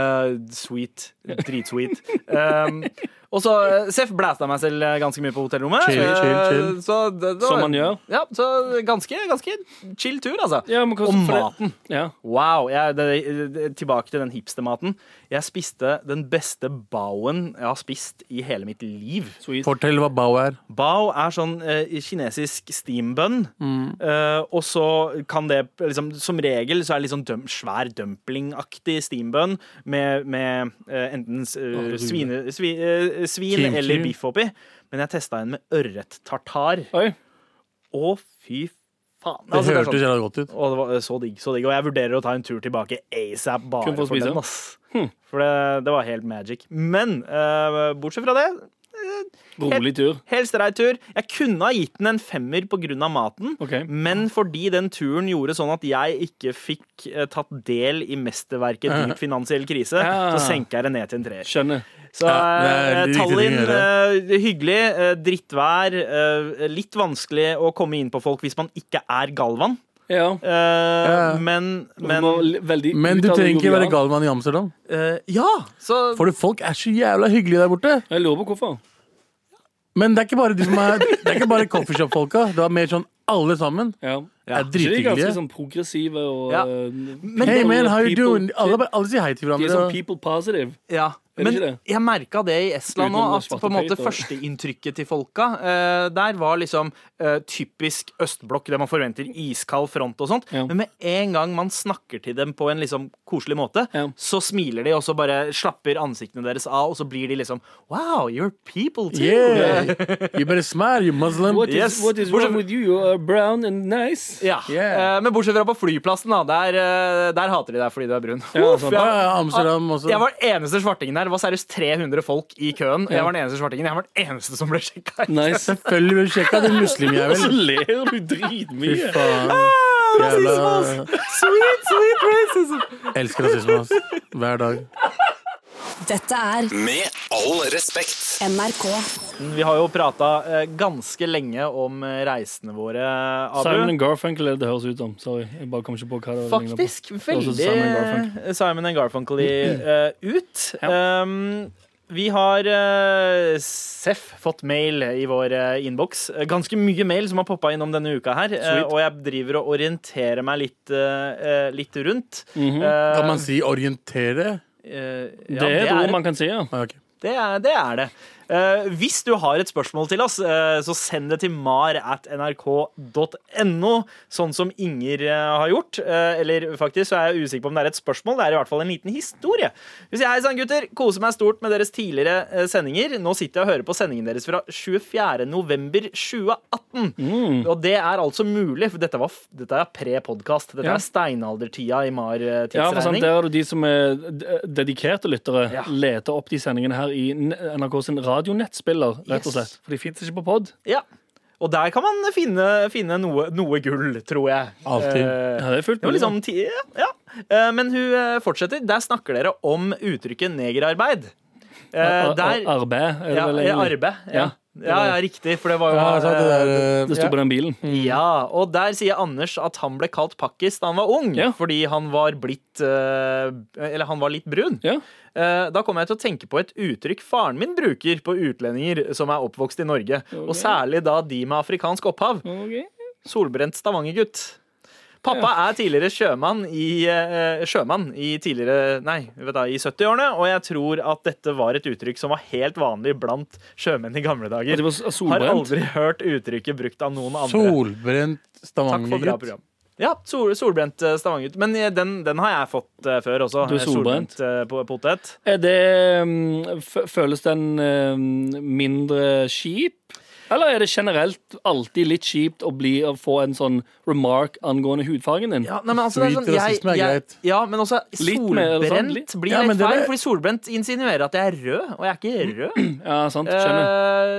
Sweet. Dritsweet. Um, og så uh, Seff blæsta meg selv eh, ganske mye på hotellrommet. Chill, chill, chill. Eh, så det, det Som man gjør. Ja, så ganske, ganske chill tur, altså. Ja, men og for det- maten. Ja. Wow. Jeg, det, det, tilbake til den hipstermaten. Jeg spiste den beste baoen jeg har spist i hele mitt liv. Sweet. Fortell hva bao er. Bao er sånn eh, kinesisk steambønn. Mm. Eh, og så kan det liksom, Som regel så er det litt sånn døm, svær dumplingaktig steambønn med, med eh, enten eh, svine, svi, eh, svin Kimchi. eller biff oppi. Men jeg testa en med ørret tartar. Oi. Å, fy faen. Det Altså, hørtes sånn- jævla godt ut. og det var så digg, så digg. Og jeg vurderer å ta en tur tilbake asap bare for for den. ass. For det, det var helt magic. Men uh, bortsett fra det Rolig tur. Helt streit tur. Jeg kunne ha gitt den en femmer pga. maten, okay. men fordi den turen gjorde sånn at jeg ikke fikk eh, tatt del i mesterverket Dyp finansiell krise, Ja. så senker jeg det ned til en treer. Skjønner. Så Ja, eh, Tallinn, eh, hyggelig. eh, drittvær. eh, litt vanskelig å komme inn på folk hvis man ikke er Galvan. Ja. Uh, Ja. Men, Men, men veldig Men du trenger ikke være gal mann i Amsterdam. Uh, Ja, så For folk er så jævla hyggelige der borte. Jeg lurer på hvorfor. Men det er ikke bare de som er Det er ikke bare coffeeshop-folka. Det er mer sånn alle sammen. Ja. Er Ikke de er ganske drithyggelige. sånn progressive og Ja. eh, Men Hey man, how you doing? Alle, alle sier hei til hverandre. De er sånn people positive. Ja, men jeg merka det i Estland òg, at på en måte førsteinntrykket til folka uh, der var liksom uh, typisk østblokk, der man forventer iskald front og sånt. Ja. Men med en gang man snakker til dem på en liksom koselig måte, Ja. så smiler de, og så bare slapper ansiktene deres av, og så blir de liksom Wow, you're people too! Yeah. You better smile, you Muslim. What is, Yes. what is Bortsett- wrong with you? You are brown and nice. Ja, Yeah. Uh, Men bortsett fra på flyplassen, da. Der, der hater de deg fordi du er brun. Ja, Uff, jeg- Ja, ja, Amsterdam også. Jeg var eneste svartingen der. Det var seriøst 300 folk i køen. Jeg var den eneste svartingen. Jeg var den eneste som ble sjekka. Nei, Selvfølgelig ble du sjekka, din muslimjævel. så ler du Fy dritmye. faen. Ah, Jævla Sweet, sweet racism. Elsker rasisme, ass. Hver dag. Dette er Med all respekt. NRK. Vi har jo prata eh, ganske lenge om eh, reisene våre, Simon Abu. and Garfunkel er det det høres ut som. Sorry, jeg bare kom ikke på hva det. Faktisk veldig Simon and Garfunkel. Simon and Garfunkel eh, ut. Ja. Um, vi har uh, Seff fått mail i vår uh, innboks. Ganske mye mail som har poppa innom denne uka her. Uh, og jeg driver og orienterer meg litt, litt rundt. Mhm. Eh, Kan man si orientere? Eh, ja, Det er et ord man kan si, ja. Okay. Det er det. Er det. Eh, hvis du har et spørsmål til oss, eh, så send det til mar at nrk.no, sånn som Inger eh, har gjort. Eller faktisk så er jeg usikker på om det er et spørsmål, det er i hvert fall en liten historie. Hvis hei sann, gutter. Koser meg stort med deres tidligere sendinger. Nå sitter jeg og hører på sendingen deres fra 24. november 2018. Og det er altså mulig, for dette, var, dette er pre-podkast. Dette Ja. er steinaldertida i Mar-tidsregning. Ja, for sant. Der er det de som er dedikerte lyttere, Ja. leter opp de sendingene her i NRK sin radionettspiller, rett og Yes. slett. For de fins ikke på pod. Ja. Og der kan man finne, finne noe, noe gull, tror jeg. Alltid. Eh, Ja, det er fullt mulig, liksom ja, ja. Eh, Men hun eh, fortsetter. Der snakker dere om uttrykket negerarbeid. Eh, Ar- ar- Arbeid, er det ja, vel egentlig? arbeid. Ja. Ja. Ja, riktig. For det var jo Ja, det der, eh, Det sto på den bilen. Ja, og der sier Anders at han ble kalt pakkis da han var ung, Ja. fordi han var blitt eh, Eller han var litt brun. Ja. Eh, Da kommer jeg til å tenke på et uttrykk faren min bruker på utlendinger som er oppvokst i Norge, og særlig da de med afrikansk opphav. Okay. Solbrent stavangergutt. Pappa er tidligere sjømann i, eh, sjømann i tidligere Nei, vet du, i 70-årene, og jeg tror at dette var et uttrykk som var helt vanlig blant sjømenn i gamle dager. Har aldri hørt uttrykket brukt av noen andre. Solbrent program. Ja, sol, solbrent eh, stavangergutt. Men eh, den, den har jeg fått før også. Du er solbrent? solbrent? po- potet. Er det mm, f- Føles den mindre kjip? Eller er det generelt alltid litt kjipt å, bli, å få en sånn remark angående hudfargen din? Ja, nei, men altså, det er sånn, rasisme er jeg, greit. jeg, ja, men også Litt mer sånn, solbrent litt- blir Ja, litt feil. er- Fordi solbrent insinuerer at jeg er rød, og jeg er ikke rød. Ja, sant, skjønner.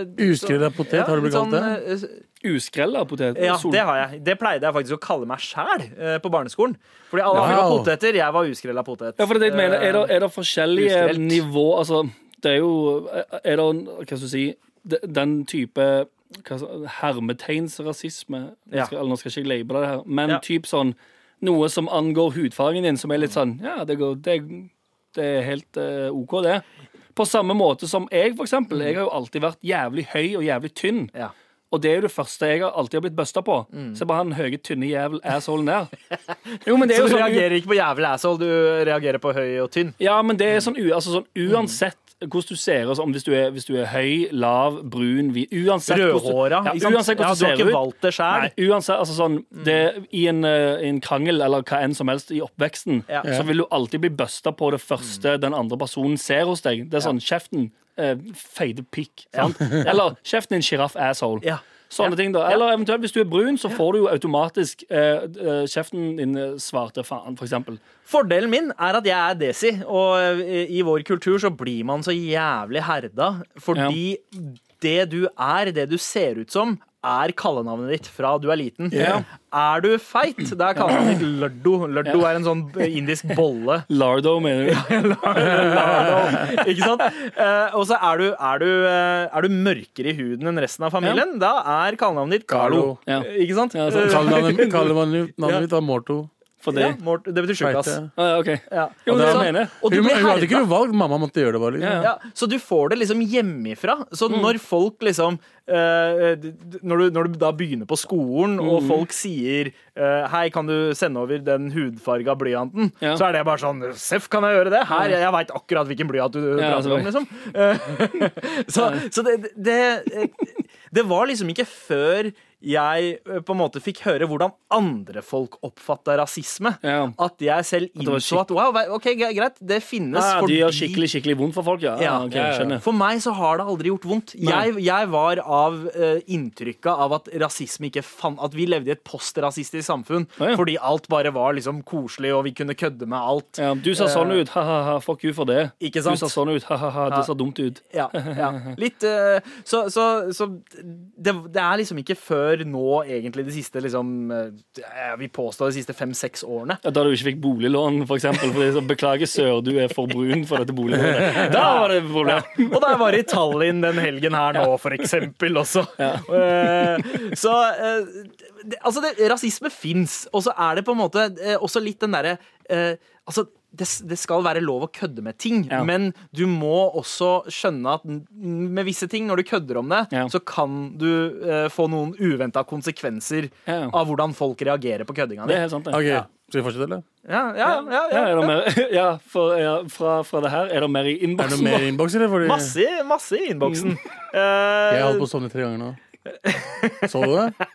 uh, Uskrella potet, ja, har du blitt litt kalt det? sånn, eh, Uskrella potet. Ja, Sol- det har jeg. Det pleide jeg faktisk å kalle meg sjæl på barneskolen. Fordi alle Wow. andre var poteter, jeg var uskrella potet. Ja, for det er det mener. Er det, er det forskjellige Uskrelt. nivå Altså, det er jo Er det Hva skal du si Den type hva, hermetegnsrasisme Ja. skal, Nå skal ikke jeg label det her, men Ja. typ sånn Noe som angår hudfargen din, som er litt sånn Ja, det, går, det, det er helt uh, OK, det. På samme måte som jeg, for eksempel. Jeg har jo alltid vært jævlig høy og jævlig tynn. Ja. Og det er jo det første jeg har alltid har blitt busta på. Se bare han høye, tynne jævel assholen der. Jo, men det Så du sånn reagerer ikke på jævel asshole, du reagerer på høy og tynn. ja, men det er sånn, altså sånn uansett hvordan du ser ut, om hvis du, hvis du er høy, lav, brun, hvit Uansett Rødhåra. Ja, uansett hvordan Ja, du ser har du har ikke valgt det sjøl. Uansett, altså sånn det, I en, eh, en krangel eller hva enn som helst i oppveksten, Ja. så vil du alltid bli busta på det første den andre personen ser hos deg. Det er sånn kjeften, eh, feite pikk. Sant? Eller kjeften din, sjiraff, asshole. Ja. Sånne Ja. ting da Eller eventuelt hvis du er brun, så får du jo automatisk eh, eh, kjeften din eh, svarte faen, for eksempel. Fordelen min er at jeg er desi, og eh, i vår kultur så blir man så jævlig herda fordi det du er, det du ser ut som, er kallenavnet ditt fra du er liten. Yeah. Er du feit, det er kallenavnet ditt Lardo. Lørdo er en sånn indisk bolle. Lardo, mener du? Ikke sant? Eh, og så er du, er, du, eh, er du mørkere i huden enn resten av familien, da er kallenavnet ditt Carlo. Eh, Ikke sant? Ja. Kallenavnet mitt er Morto. For det? ja, Mort, det betyr tjukkas. Ah, ja, ok. Ja. Jo, Og det da- jeg. Og du Hun, blir hun hadde ikke noe valg, mamma måtte gjøre det bare. Liksom. Ja, Ja, så du får det liksom hjemmefra. Så Mm. når folk liksom eh, d- når, du, når du da begynner på skolen, og Mm. folk sier uh, 'Hei, kan du sende over den hudfarga blyanten?' Ja. Så er det bare sånn 'Seff, kan jeg gjøre det?' Her, jeg, jeg veit akkurat hvilken blyant du Ja, prater om, liksom. Uh, så så det, det, det, det var liksom ikke før jeg eh, på en måte fikk høre hvordan andre folk oppfatta rasisme, Ja. at jeg selv innså at wow, ok, greit, det finnes ja, fordi gjør skikkelig skikkelig vondt for folk, ja? Ja. Ok, skjønner. for meg så har det aldri gjort vondt. Jeg, jeg var av uh, inntrykket av at rasisme ikke fan, At vi levde i et postrasistisk samfunn fordi alt bare var liksom koselig, og vi kunne kødde med alt. Du sa sånn ut, ha-ha-ha, fuck you for det. Ikke sant? Du sa sånn ut, ha-ha-ha, det så dumt ut. Ja, ja. Litt uh, Så, så, så det, det er liksom ikke før nå, egentlig, de siste liksom eh, Jeg vil påstå de siste fem-seks årene. Ja, Da du ikke fikk boliglån, for eksempel. Så, Beklager, sør, du er for brun for dette boliglånet. Da var det et problem. Og da jeg var i Tallinn den helgen her nå, for eksempel, også. Ja. så eh, Altså, det, rasisme fins, og så er det på en måte eh, også litt den derre eh, Altså, det, det skal være lov å kødde med ting, Ja. men du må også skjønne at med visse ting, når du kødder om det, Ja. så kan du eh, få noen uventa konsekvenser Ja. av hvordan folk reagerer på køddinga Det er di. Ja. Skal vi fortsette, eller? Ja, ja, ja, Ja, ja, er det mer, ja, for, ja fra, fra det her, er det mer i Er det innboksen? noe mer i innboks, eller? Fordi Masse, masse i innboksen. Mm. Uh, Jeg har holdt på å sovne tre ganger nå. Så du det?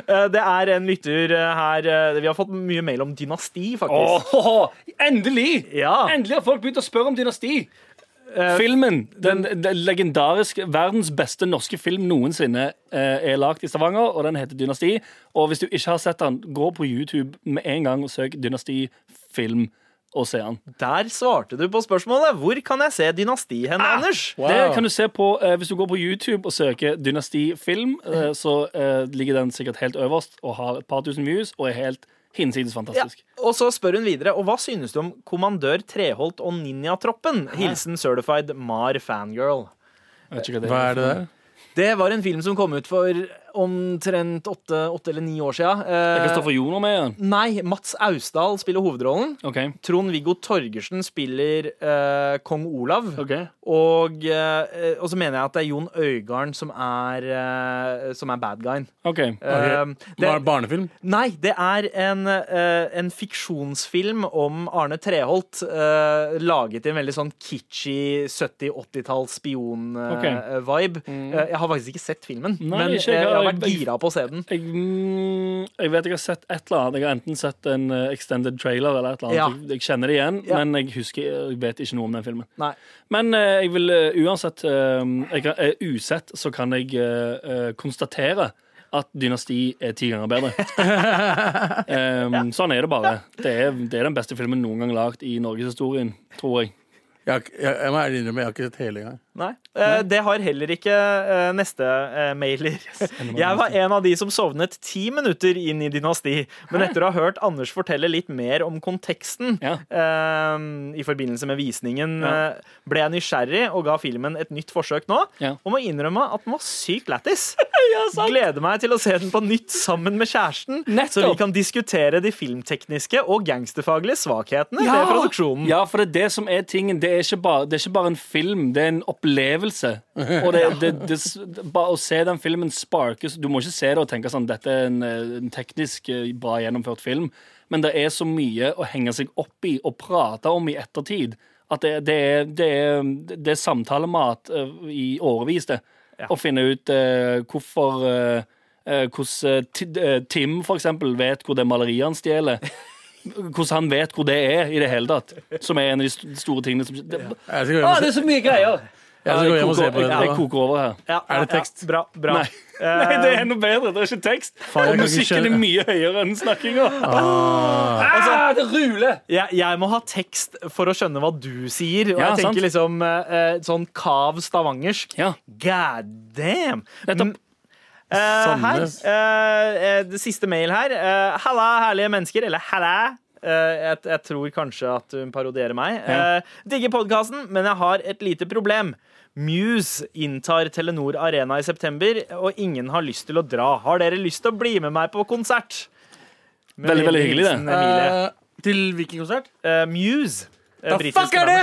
Eh, det er en lytter eh, her eh, Vi har fått mye mail om dynasti, faktisk. Oh, endelig! Ja. Endelig har folk begynt å spørre om dynasti. Filmen, den, den legendariske, verdens beste norske film noensinne, er lagd i Stavanger, og den heter Dynasti. Og hvis du ikke har sett den, gå på YouTube med en gang og søk Dynasti film og se han. Der svarte du på spørsmålet. Hvor kan jeg se Dynasti hen, Anders? Det kan du se på eh, Hvis du går på YouTube og søker Dynasti film, eh, så eh, ligger den sikkert helt øverst og har et par tusen views og er helt hinsides Ja. Og så spør hun videre, og hva synes du om Kommandør Treholt og Ninjatroppen? Hilsen certified Mar fangirl. Jeg vet ikke Hva er det der? Det var en film som kom ut for omtrent åtte, åtte eller ni år. Det er Eh, Kristoffer Joner med igjen. nei, Mats Austdal spiller hovedrollen. Okay. Trond-Viggo Torgersen spiller eh, kong Olav. Okay. Og, eh, og så mener jeg at det er Jon Øigarden som er, eh, som er bad guyen. Okay. Eh, Bar det, barnefilm? nei, det er en, eh, en fiksjonsfilm om Arne Treholt. eh, laget i en veldig sånn kitschy 70-80-talls spion-vibe. jeg har faktisk ikke sett filmen, Nei, men ikke jeg har vært gira på å se den. Jeg, jeg vet jeg har sett et eller annet. Jeg har enten sett en eh, extended trailer eller et eller annet. Ja. Jeg, jeg kjenner det igjen, Ja. men jeg husker Jeg vet ikke noe om den filmen. Nei. Men eh, jeg vil eh, uansett jeg Usett så kan jeg uh, konstatere at Dynasti er ti ganger bedre. Em, Sånn er det bare. Det er, det er den beste filmen noen gang lagd i norgeshistorien, tror jeg. Jeg, jeg, jeg må ærlig innrømme, jeg har ikke sett hele engang. Nei. Nei. det har heller ikke eh, neste eh, mailer. Jeg var en av de som sovnet ti minutter inn i Dynasti, men etter å ha hørt Anders fortelle litt mer om konteksten Ja. eh, i forbindelse med visningen, eh, ble jeg nysgjerrig og ga filmen et nytt forsøk nå, Ja. og må innrømme at den var sykt lættis. Gleder meg til å se den på nytt sammen med kjæresten, så vi kan diskutere de filmtekniske og gangsterfaglige svakhetene ved produksjonen. Ja, for det er det som er tingen. Det er ikke bare, det er ikke bare en film, det er en opplevelse. Og det, det, det, bare å se den filmen sparkes Du må ikke se det og tenke sånn dette er en, eh, en teknisk eh, bra gjennomført film, men det er så mye å henge seg opp i og prate om i ettertid. At det, det, er, det, er, det er samtalemat eh, i årevis, det. Å finne ut uh, hvorfor uh, hvordan Ti- Tim, for eksempel, vet hvor det maleriet han stjeler. Hvordan han vet hvor det er i det hele tatt. Som er en av de store tingene som det, ah, det er så mye greier! Jeg hjem og se koker, på det. jeg, jeg koker over her. Ja, Er det tekst? Ja, bra, bra. Nei. Nei, det er noe bedre. Det er ikke tekst. Far, Og musikken er mye høyere enn snakkinga. Ah, det ruler! jeg, jeg må ha tekst for å skjønne hva du sier. Og Ja, jeg tenker sant. liksom eh, eh, sånn kav stavangersk. Ja. God damn! Nettopp. Eh, her, uh, det siste mail her. Uh, halla, herlige mennesker. Eller halla. Eh, jeg, jeg tror kanskje at hun parodierer meg. Ja. Digger podkasten, men jeg har et lite problem. Muse inntar Telenor Arena i september, og ingen har lyst til å dra. Har dere lyst til å bli med meg på konsert? Med Veldig, veldig hyggelig, det. Uh, Eh, til hvilken konsert? Uh, Muse. Da fuck er det?!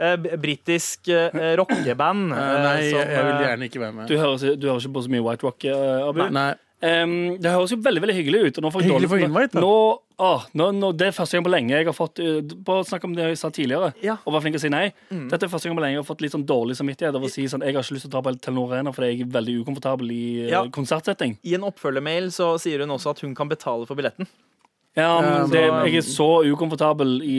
Eh, Britisk uh, rockeband. Eh, eh, nei, som, jeg, vil eh, gjerne ikke være med. Du hører, du hører ikke på så mye White Rock, eh, Abu? Nei. Um, det høres jo veldig veldig hyggelig ut. Og nå får jeg Hyggelig dårlig- for invite, da. Nå, åh, nå, nå, det er første gang på lenge jeg har fått Bare snakk om det jeg sa tidligere, Ja. og var flink til å si nei. Mm. Dette er første gang på lenge jeg har fått litt sånn dårlig samvittighet av å si sånn Jeg har ikke lyst til å dra på Telenor Arena fordi jeg er veldig ukomfortabel i uh, Ja. konsertsetting. I en oppfølgermail så sier hun også at hun kan betale for billetten. Ja, men det, jeg er så ukomfortabel i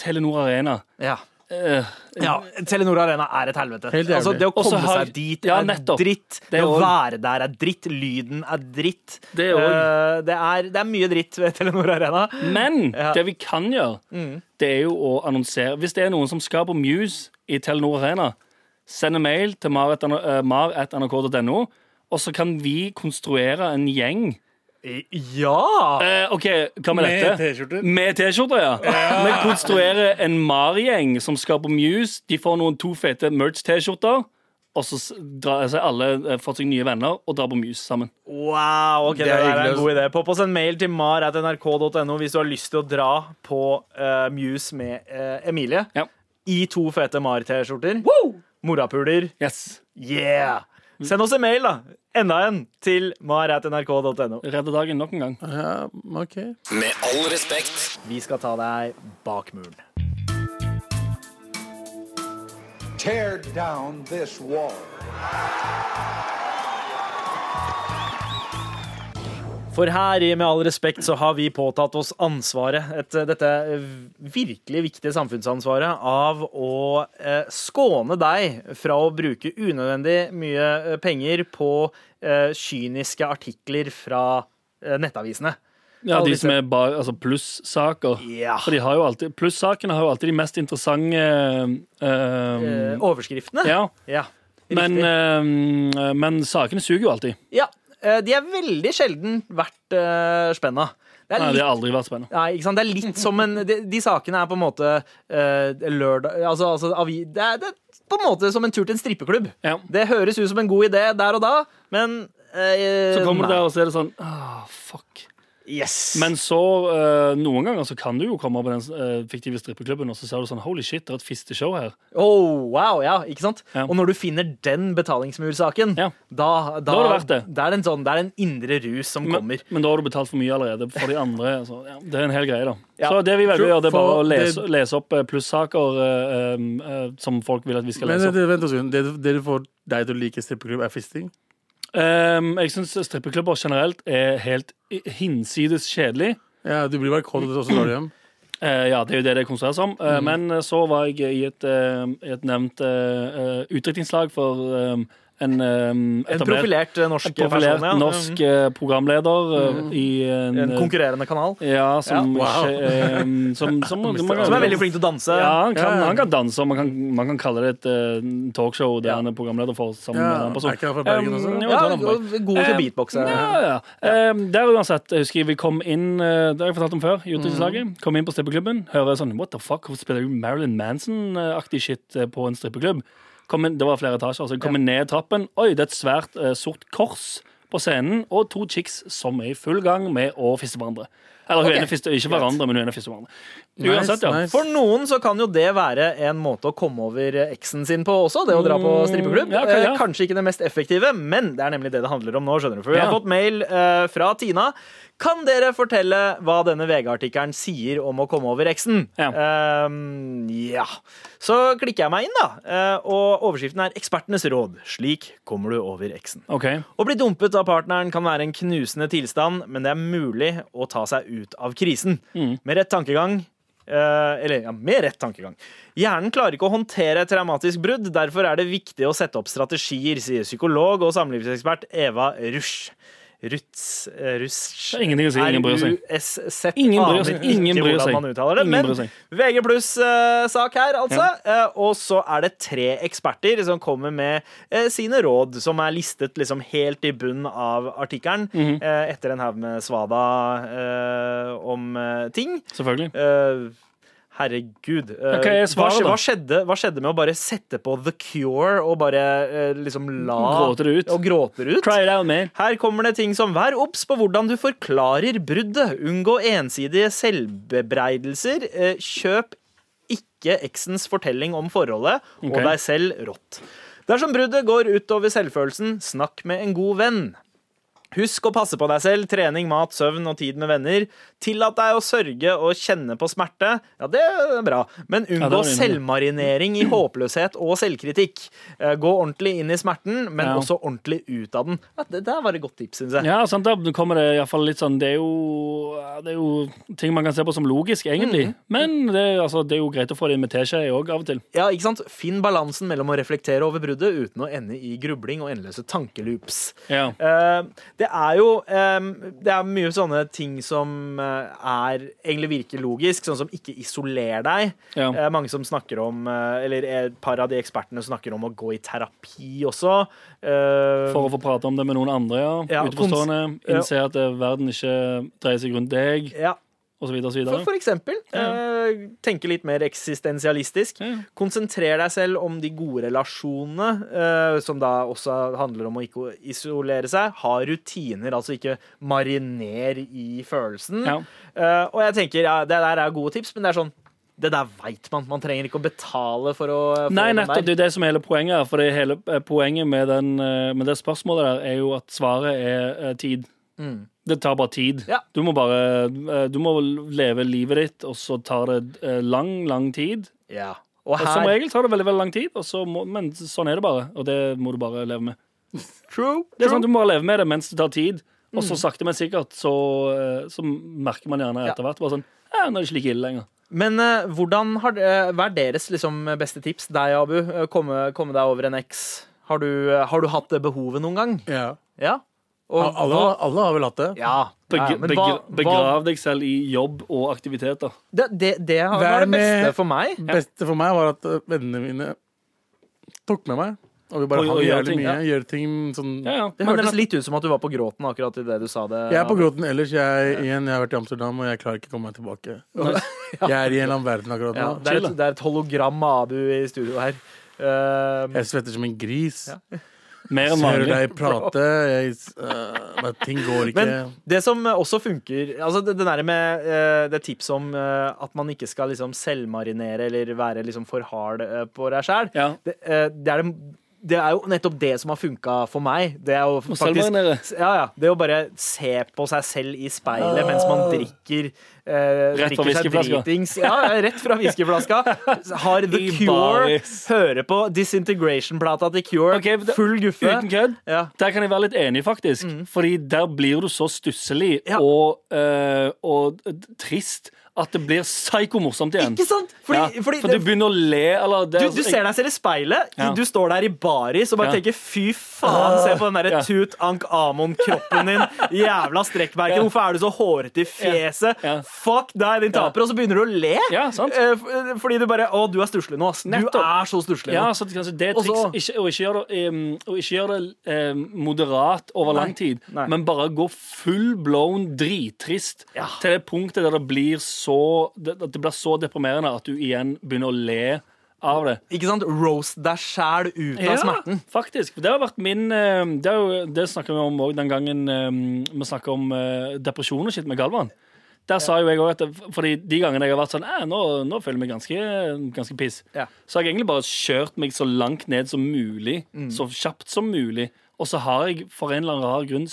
Telenor Arena. Ja. Eh, ja. Telenor Arena er et helvete. Altså, det å komme har- seg dit Ja, er dritt. Det Det å være der er dritt. Lyden er dritt. Det er Eh, det, er, det er mye dritt ved Telenor Arena. Men Ja. det vi kan gjøre, det er jo å annonsere Hvis det er noen som skal på Muse i Telenor Arena, send en mail til eh, mar.nrk.no, og så kan vi konstruere en gjeng. Ja! Eh, OK, hva med, Med dette? T-skjorter. Med T-skjorter, ja. Vi konstruerer en Mar-gjeng som skal på Muse. De får noen to fete merch-T-skjorter. og så drar altså, alle eh, fått seg nye venner og drar på Muse sammen. Wow, ok, det, Det er er en god idé. Popp oss en mail til mar.nrk.no hvis du har lyst til å dra på uh, Muse med uh, Emilie. Ja. I to fete Mar-T-skjorter. Morapuler. Yes. Yeah! Send oss en mail, da. Enda en til mar.nrk.no. Redde dagen nok en gang. Ja, OK. Med all respekt. Vi skal ta deg bak muren. Tear down this wall. For her Med all respekt så har vi påtatt oss ansvaret, et, dette virkelig viktige samfunnsansvaret, av å eh, skåne deg fra å bruke unødvendig mye eh, penger på eh, kyniske artikler fra eh, nettavisene. Ja, de som er bare, altså plussaker. Ja. For de har jo alltid, Plussakene har jo alltid de mest interessante eh, Eh, overskriftene. Ja, Ja, men, eh, men sakene suger jo alltid. ja, de er veldig sjelden verdt uh, spenna. Det er Nei, de har aldri vært spennende. Nei, ikke sant? Det er litt som en De, de sakene er på en måte uh, lørdag Altså, altså avi, det, er, det er på en måte som en tur til en strippeklubb. Ja. Det høres ut som en god idé der og da, men uh, Så kommer du der, og så er det sånn ah, fuck. Yes. Men så, uh, noen ganger så kan du jo komme på den uh, fiktive strippeklubben, og så ser du sånn Holy shit, det er et fisteshow her. oh, wow, ja, ikke sant? Ja. Og når du finner den betalingsmursaken, Ja. da, da, Da har det vært det. Det er en sånn, det er en indre rus som Men, kommer. men da har du betalt for mye allerede for de andre. Så, ja, det er en hel greie, da. Ja. Så det vi velger å gjøre, det er bare å lese, det- lese opp eh, plussaker uh, eh, som folk vil at vi skal lese opp. det, vent en. Det, det du får deg til å like strippeklubb, er fisting? Um, jeg syns strippeklubber generelt er helt hinsides kjedelig. Ja, du blir bare kåt, så drar du hjem. Uh, ja, det er jo det det konsentrerer seg om. Uh, Mm. Men eh, så var jeg i et, uh, et nevnt uh, utdrikningslag for eh, en, eh, En profilert eh, norsk en profilert person, ja. norsk eh, programleder mm. i en, En konkurrerende kanal. Ja, som, Ja, wow. ikke, eh, som, som, man Som er veldig flink til å danse. Ja, han kan, Ja, han kan danse, og man kan, man kan kalle det et eh, talkshow der han er programleder for sammen med en annen person. er ikke fra Bergen også? Um, Ja, god til beatbox beatboxe. Ja, ja. Um, der uansett, jeg husker vi kom inn eh, Det har jeg fortalt om før. utdrikningslaget. Kom inn på strippeklubben. Hører sånn What the fuck, hvorfor spiller du Marilyn Manson-aktig shit eh, på en strippeklubb? Kom det var flere etasjer. Så jeg kommer ned trappen. Oi, det er et svært eh, sort kors på scenen, og to chicks som er i full gang med å fiste hverandre. Eller hun Ok, ene fister ikke hverandre, men hun ene fister hverandre. Uansett, ja. nice. For noen så kan jo det være en måte å komme over eksen sin på også, det å dra på strippeklubb. Mm, ja, okay, ja. Eh, Kanskje ikke det mest effektive, men det er nemlig det det handler om nå. skjønner du. For vi har fått mail uh, fra Tina. Kan dere fortelle hva denne VG-artikkelen sier om å komme over eksen? Ja. Um, ja. Så klikker jeg meg inn, da. Eh, og overskriften er 'Ekspertenes råd'. Slik kommer du over eksen. Okay. Å bli dumpet av partneren kan være en knusende tilstand, men det er mulig å ta seg ut av krisen. Med rett tankegang Uh, eller ja, med rett tankegang. Hjernen klarer ikke å håndtere et traumatisk brudd. Derfor er det viktig å sette opp strategier, sier psykolog og samlivsekspert Eva Rusch. Ruts, eh, er ingenting å si, ingen bryr seg. Ingen bryr seg, man uttaler det. Men. VG pluss-sak her, altså. Eh, og så er det tre eksperter som kommer med eh, sine råd, som er listet liksom helt i bunnen av artikkelen, Mhm. eh, etter en haug med svada eh, om eh, ting. Selvfølgelig. Eh, Herregud. Okay, hva er svaret, hva, hva, skjedde, hva skjedde med å bare sette på The Cure og bare eh, liksom la Gråter ut. Og gråter ut? Her kommer det ting som vær obs på hvordan du forklarer bruddet. Unngå ensidige selvbebreidelser. Eh, Kjøp ikke eksens fortelling om forholdet og Ok. deg selv rått. Dersom bruddet går utover selvfølelsen, snakk med en god venn. Husk å passe på deg selv. Trening, mat, søvn og tid med venner. Tillat deg å sørge og kjenne på smerte. Ja, det er bra. Men unngå ja, selvmarinering i håpløshet og selvkritikk. Eh, Gå ordentlig inn i smerten, men Ja. også ordentlig ut av den. Ja, det der var et godt tips, syns jeg. Ja, sant, da kommer det i hvert fall litt sånn Det er jo, det er jo ting man kan se på som logisk, egentlig. Mm. Men det, altså, det er jo greit å få det inn med teskje òg, av og til. Ja, ikke sant? Finn balansen mellom å reflektere over bruddet uten å ende i grubling og endeløse tankeloops. Ja. Uh, det er jo um, Det er mye sånne ting som eh, er egentlig virker logisk, sånn som ikke isoler deg. Ja. Uh, mange som snakker om uh, Eller et par av de ekspertene snakker om å gå i terapi også. Uh, For å få prate om det med noen andre, ja. Ja, Utenforstående. Innse at verden ikke dreier seg rundt deg, ja. Så For, for eksempel. eh, tenke litt mer eksistensialistisk. Ja. Konsentrer deg selv om de gode relasjonene, eh, som da også handler om å ikke isolere seg. Ha rutiner, altså ikke mariner i følelsen. Ja. Eh, og jeg tenker, ja, det der er gode tips, men det er sånn det der veit man. Man trenger ikke å betale for å få Nei, nettopp. Det er det som er hele poenget. her, For det hele eh, poenget med, den, eh, med det spørsmålet der er jo at svaret er eh, tid. Mm. Det tar bare tid. Ja. Du må bare eh, Du må leve livet ditt, og så tar det eh, lang, lang tid. Ja. Og Og som regel tar det veldig veldig lang tid, og så må, men sånn er det bare. Og det må du bare leve med. True. Det er sånn, Du må bare leve med det mens det tar tid. Og Mm. så sakte, men sikkert så, eh, så merker man gjerne etter hvert bare sånn ja, Nå er det ikke like ille lenger. Men uh, hvordan har, uh, hva er deres liksom, beste tips? Deg, Abu. Komme, komme deg over en X. Har du, eh, har du hatt det behovet noen gang? Ja. Ja. Og Alle, alle har vel hatt det. Ja. Begge, ja, hva, begrav deg selv i jobb og aktiviteter. det, det, det har- Vær var det beste med- for meg. Det beste for meg var at øh, vennene mine tok med meg. Og vi bare Og- og gjør ting, mye. ja. Gjør ting sånn Ja, ja. Det hørtes litt ut som at du var på gråten akkurat idet du sa det. Jeg er på gråten ellers. Jeg, igjen, jeg har vært i Amsterdam, og jeg klarer ikke å komme meg tilbake. Jeg er i en eller annen verden akkurat Ja, nå. det, er et, det er et hologram av Abu i studio her. Uh, Jeg svetter som en gris. Mer enn vanlig. hører deg prate. Jeg, uh, men ting går ikke. Men det som også funker Altså det, det der med uh, det tipset om uh, at man ikke skal liksom selvmarinere eller være liksom for hard på deg sjæl, Ja. det, det, det, det er jo nettopp det som har funka for meg. Det er jo faktisk selvmarinere. ja, ja, Det å bare se på seg selv i speilet mens man drikker eh, Rett fra drikker seg dritings. Ja, rett fra whiskyflaska. Har The Cure. Høre på Disintegration-plata til Cure. okay, da, Full guffe. Uten kødd. Ja. Der kan jeg være litt enig, faktisk. Fordi der blir du så stusslig Ja. og, uh, og trist at det blir psykomorsomt igjen. Ikke sant? Fordi, ja, fordi for du begynner å le eller det, Du, du ser deg selv i speilet. Ja. Du står der i baris og bare tenker 'fy faen', se på den der Ja. Tut Ank Amon-kroppen din. Jævla strekkmerke. Hvorfor er du så hårete i fjeset? Fuck deg, din taper. Og så begynner du å le. Ja, sant. Eh, Fordi du bare 'Å, du er stusslig nå', ass. Du Nettopp. er så stusslig Ja, nå. så det triks. Ikke, og ikke gjør det, um, og ikke gjør det um, moderat over lang tid, Nei. men bare gå full blown drittrist Ja. til det punktet der det blir så det, at det blir så deprimerende at du igjen begynner å le av det. Ikke sant? Roast deg sjæl ut av smerten. faktisk. Det har vært min eh, Det, jo, det snakka vi om òg den gangen eh, vi snakka om eh, depresjon og shit med Galvan. Der sa jo jeg også at Fordi de gangene jeg har vært sånn nå, nå føler jeg meg ganske, ganske piss. Ja. Så har jeg egentlig bare kjørt meg så langt ned som mulig. Mm. Så kjapt som mulig. Og så har jeg for en eller annen rar grunn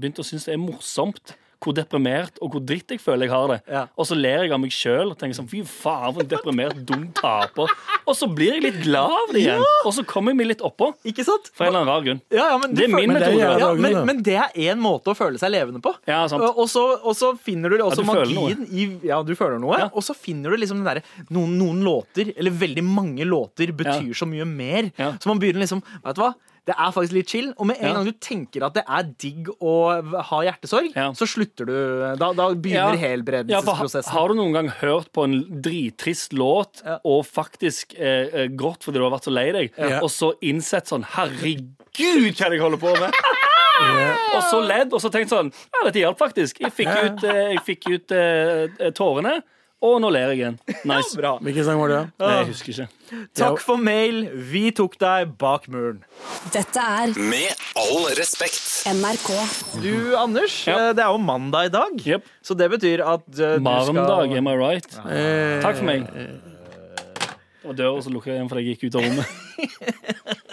begynt å synes det er morsomt hvor deprimert og hvor dritt jeg føler jeg har det. Ja. Og så ler jeg av meg sjøl og tenker sånn fy faen, for en deprimert, dum taper. Og så blir jeg litt glad av det igjen. Og så kommer jeg meg litt oppå. Ikke sant? For en eller annen rar grunn. Ja, ja, men Det er min det er metode. Ja, men, men det er én måte å føle seg levende på. Ja, sant. Og så, og så finner du også Ja, du magien i Ja, du føler noe. Ja. Og så finner du liksom den derre noen, noen låter, eller veldig mange låter, betyr så mye mer. Ja. Så man begynner liksom Vet du hva? Det er faktisk litt chill. Og med en Ja. gang du tenker at det er digg å ha hjertesorg, Ja. så slutter du Da, da begynner Ja, for ha- Har du noen gang hørt på en drittrist låt Ja. og faktisk eh, eh, grått fordi du har vært så lei deg, Ja. og så innsett sånn Herregud, hva er det jeg holder på med? Og så ledd, og så tenkt sånn Ja, dette hjalp faktisk. Jeg fikk ut, eh, jeg fikk ut eh, tårene, og nå ler jeg igjen. Nice. Bra. Hvilken sang var det? Nei, jeg husker ikke. Takk for mail. Vi tok deg bak muren. Dette er Med all respekt. NRK. Du, Anders, Ja. eh, det er jo mandag i dag. yep. Så det betyr at eh, du Marmdag, skal am I right? Eh, Takk for meg. Og døra så lukka jeg igjen fordi jeg gikk ut av rommet.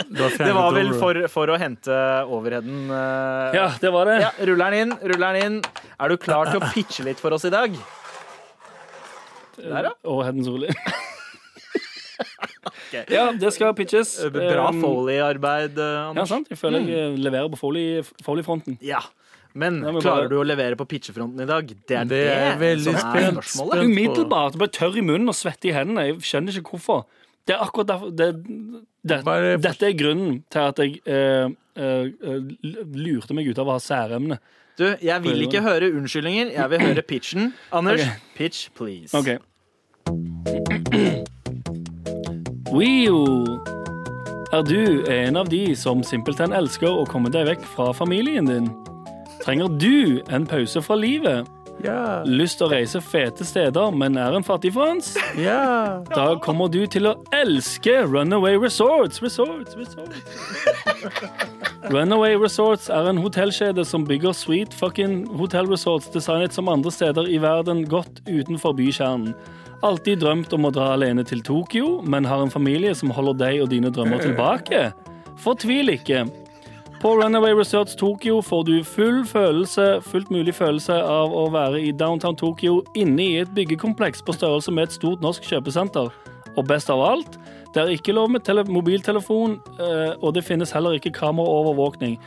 Det var vel for, for å hente overheaden. eh, Ja, det var det. Ja, ruller den inn, ruller den inn. Er du klar til å pitche litt for oss i dag? Der, ja. Og Hedden Solli. Ja, det skal pitches. Bra Um, Foley-arbeid, Anders. Ja, sant. Jeg føler jeg eh, leverer på Foley- Foley-fronten. Ja. Men Ja, men klarer bare- du å levere på pitchefronten i dag? Det er det, Det er veldig som er spørsmålet. Umiddelbart. Bare tørr i munnen og svette i hendene. Jeg skjønner ikke hvorfor. Det er akkurat derfor det, det, Bare- Dette er grunnen til at jeg eh, eh, eh, lurte meg ut av å ha særemne. Du, jeg vil ikke høre unnskyldninger. Jeg vil høre pitchen. Anders, okay. pitch, please. OK. Wio. Er du en av de som simpelthen elsker å komme deg vekk fra familien din? Trenger du en pause fra livet? Ja. Lyst til å reise fete steder, men er en fattigfrans? ja. Da kommer du til å elske Runaway Resorts. Resorts, resorts. Runaway Resorts er en hotellkjede som bygger sweet fucking hotellresorts designet som andre steder i verden godt utenfor bykjernen. Alltid drømt om å dra alene til Tokyo, men har en familie som holder deg og dine drømmer tilbake? Fortvil ikke. På Runaway Resorts Tokyo får du full følelse, fullt mulig følelse av å være i downtown Tokyo inne i et byggekompleks på størrelse med et stort norsk kjøpesenter. Og best av alt, det er ikke lov med tele mobiltelefon, eh, og det finnes heller ikke kameraovervåkning.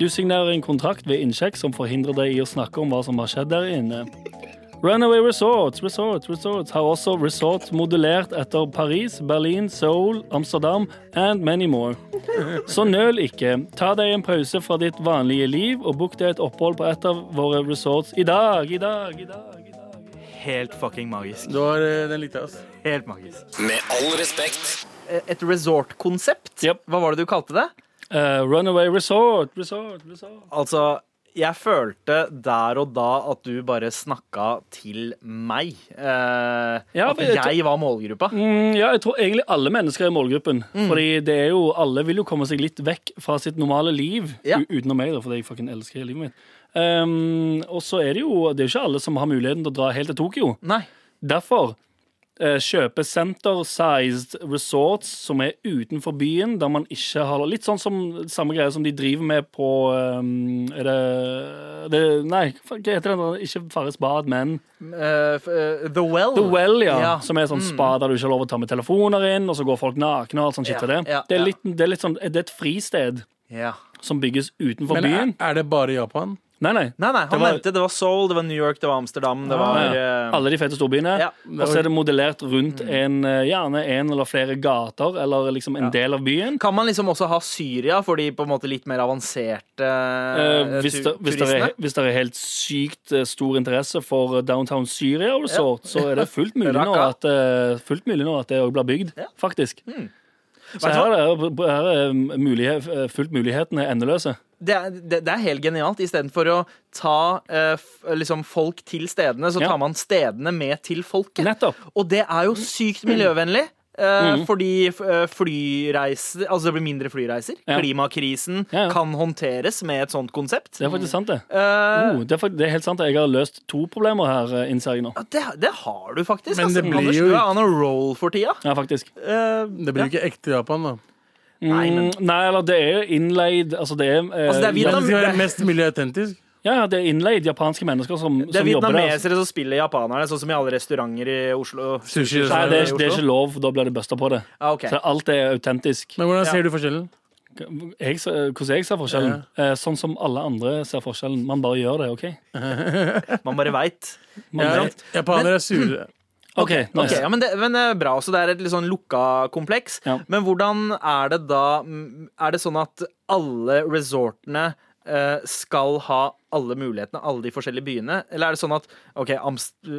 Du signerer en kontrakt ved innsjekk som forhindrer deg i å snakke om hva som har skjedd der inne. Runaway Resorts, Resorts, Resorts har også resorts modulert etter Paris, Berlin, Seoul, Amsterdam and many more. Så nøl ikke. Ta deg en pause fra ditt vanlige liv og book deg et opphold på et av våre resorts i dag, i dag, i dag. i dag. Helt fucking magisk. Du var, eh, den likte jeg, ass. Helt magisk. Med all respekt. Et resort-konsept? Yep. Hva var det du kalte det? Uh, runaway Resort, Resort, Resort. Altså, jeg følte der og da at du bare snakka til meg. Uh, Ja, at jeg jeg var målgruppa. Mm, ja, jeg tror egentlig alle mennesker er målgruppen. målgruppen. Fordi det er jo, alle vil jo komme seg litt vekk fra sitt normale liv. Ja. Utenom meg, da, fordi jeg fucking elsker livet mitt. Um, og så er det jo Det er jo ikke alle som har muligheten til å dra helt til Tokyo. Nei. Derfor eh, kjøpe center-sized resorts som er utenfor byen, der man ikke har Litt sånn som samme greie som de driver med på um, Er det, det Nei, hva heter det? Ikke Farris bad, men uh, eh, The Well. The Well, ja. Ja. Som er sånn spa der du ikke har lov å ta med telefoner inn, og så går folk nakne og alt sånt shit Ja, det. ja, det, er litt, det er litt sånn Det er et fristed Ja. som bygges utenfor Men er, byen. er det bare Japan? Nei, nei. Nei, nei, han Det var- nevnte det var Seoul, det var New York, det var Amsterdam, det var Ja. eh, Alle de fete storbyene. Ja. Og så er det modellert rundt en, eh, gjerne en eller flere gater, eller liksom en del av byen. Kan man liksom også ha Syria for de på en måte litt mer avanserte Eh, eh, hvis, det, hvis, det turistene? er, hvis det er helt sykt stor interesse for Downtown Syria Resort, så er det fullt mulig nå at, fullt mulig nå at det òg blir bygd, Ja. faktisk. Mm. Så her er, her er mulighet, fullt mulighetene endeløse. Det, er, det, det er helt genialt. Istedenfor å ta eh, f, liksom folk til stedene, så Ja. tar man stedene med til folket. Nettopp. Og det er jo sykt miljøvennlig. eh, Mm. Fordi eh, flyreiser Altså det blir mindre flyreiser. Ja. Klimakrisen Ja, ja. kan håndteres med et sånt konsept. Det er faktisk sant, det. Uh, Oh, det, er, faktisk, det er helt sant. Jeg har løst to problemer her, innser jeg nå. det, det har du faktisk. Men altså. det blir Anders, jo- du er on a roll for tida. Ja, faktisk. Uh, Det blir jo ikke ekte Japan, da. Nei, men- Mm, nei, eller det er innleid Altså, det er, eh, Altså, det er Vietnam- det er mest miljøautentisk. ja, ja, det er innleid japanske mennesker som, det er som jobber der. vietnamesere som spiller japanerne, sånn som i alle restauranter i Oslo. Sushi. Nei, det er, det er ikke lov, da blir det busta på det. Ah, okay. Så alt er autentisk. Men hvordan Ja. ser du forskjellen? Jeg, hvordan jeg ser forskjellen? Eh, sånn som alle andre ser forskjellen. Man bare gjør det, OK? Man bare veit. Ja, vet. Japanere er sure. OK, nice. okay ja, men, det, men eh, bra, så det er et litt sånn lukka kompleks. Ja. Men hvordan er det da mm, Er det sånn at alle resortene eh, skal ha alle mulighetene, alle de forskjellige byene? Eller er det sånn at ok,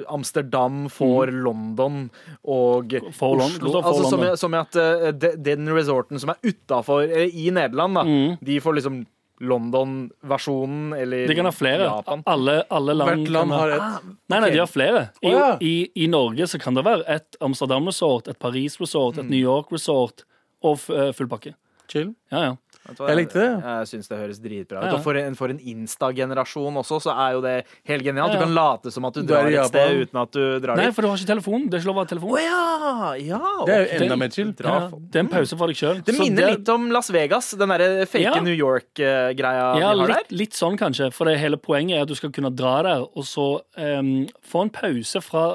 Amsterdam får London og for Oslo London, altså, som, i- at eh, de, den resorten som er utafor I Nederland, da, Mm. de får liksom London-versjonen, eller De kan ha flere. Japan. Alle, alle land, Hvert land har Ah, et. Nei, nei, de har flere. I, oh, ja. i, I Norge så kan det være et Amsterdam-resort, et Paris-resort, Mm. et New York-resort og eh, full pakke. Chill. Ja, ja. Jeg likte det. Jeg syns det høres dritbra ut. Ja, ja. Og for en, for en Insta-generasjon også, så er jo det helt genialt. Ja, ja. Du kan late som at du drar et sted uten at du drar Nei, for du har ikke telefon. Det er ikke lov å ha telefon. Å ja! ja! Det er jo enda mer chill. Ja, det er en pause for deg sjøl. Det minner litt om Las Vegas, den derre fake Ja. New York-greia Ja, vi har litt, litt sånn kanskje. For det hele poenget er at du skal kunne dra der og så um, få en pause fra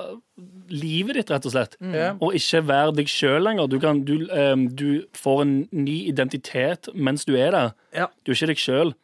livet ditt, rett og slett. Mm. Og ikke være deg sjøl lenger. Du, kan, du, um, du får en ny identitet mens du er der. Ja. Du er ikke deg sjøl.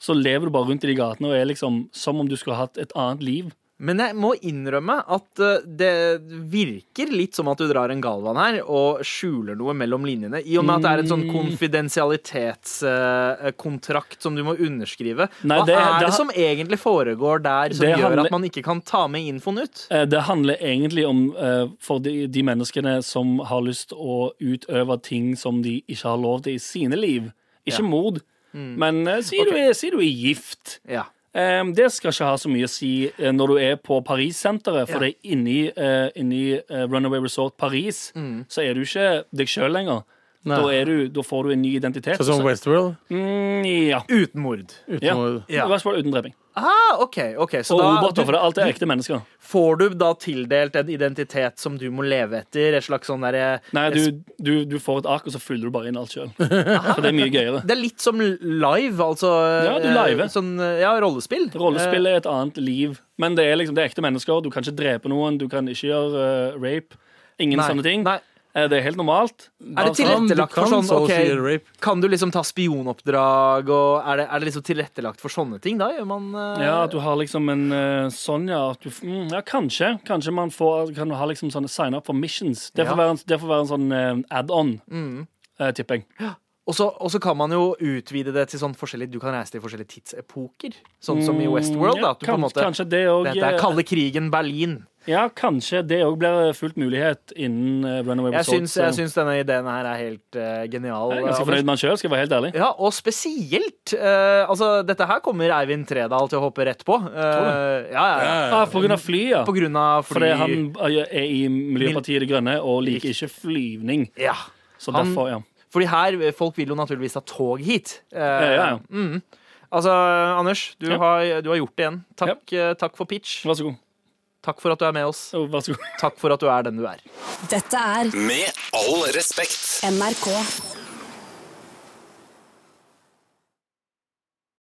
Så lever du bare rundt i de gatene og er liksom som om du skulle hatt et annet liv. Men jeg må innrømme at eh, det virker litt som at du drar en Galvan her og skjuler noe mellom linjene. I og med at det er en sånn konfidensialitetskontrakt som du må underskrive. Nei, Hva det- er det det som egentlig foregår der som gjør handler- at man ikke kan ta med infoen ut? Eh, Det handler egentlig om eh, for de, de menneskene som har lyst å utøve ting som de ikke har lov til i sine liv. Ikke Ja. mord. Men sier, okay. du er, si du er gift, Ja. Um, det skal ikke ha så mye å si eh, når du er på Paris-senteret, for det er inni, eh, inni eh, Runaway Resort Paris, så er du ikke deg sjøl lenger. Nei. Da, er du, da får du en ny identitet. Sånn som Westworld. mm, ja. Uten mord. Uten ja. mord. Ja. Westworld uten dreping. Ah, OK. ok Så Og da roboter, for det, det er alltid ekte mennesker. får du da tildelt en identitet som du må leve etter? Et slags sånn derre Nei, du, du, du får et ark, og så fyller du bare inn alt sjøl. For det er mye gøyere. Det er litt som live, altså. Ja, du live. Sånn, eh, ja, rollespill. Rollespill er et annet liv. Men det er liksom, det er ekte mennesker. Du kan ikke drepe noen, du kan ikke gjøre uh, rape. Ingen Nei, sånne ting. nei. Eh, Det er helt normalt. Er det tilrettelagt for sånn så å ok, si gjøre rape. Kan du liksom ta spionoppdrag, og er det, er det liksom tilrettelagt for sånne ting? Da gjør man uh... Ja, at du har liksom en uh, sånn, ja. At du, mm, ja, kanskje. Kanskje man får, kan du ha liksom sånne sign up for missions. Det får Ja. være, en- det får være en sånn uh, add-on, Mm. eh, tipper jeg. Og så, og så kan man jo utvide det til sånn forskjellige Du kan reise til forskjellige tidsepoker. Sånn som i Westworld. Mm, Da, at du på en måte, kanskje det òg dette er kalde krigen Berlin. Ja, kanskje det òg blir fullt mulighet innen eh, Runaway Resort. syns, jeg syns denne ideen her er helt uh, genial. jeg er ganske fornøyd med den sjøl, skal jeg være helt ærlig. Ja, og spesielt uh, Altså, dette her kommer Eivind Tredal til å hoppe rett på. Uh, ja, ja, ja. Ah, på grunn av fly, ja. På grunn av fly. Fordi han er i Miljøpartiet De Grønne og liker ikke flyvning. Ja. Så Han- derfor, ja. Fordi her, folk vil jo naturligvis ta tog hit. Eh, Ja, ja, ja. Mm. Altså, Anders, du, Ja. har, du har gjort det igjen. Takk, eh, takk for pitch. Vær så god. Takk for at du er med oss. Jo, Vær så god. Takk for at du er den du er. Dette er Med all respekt. NRK.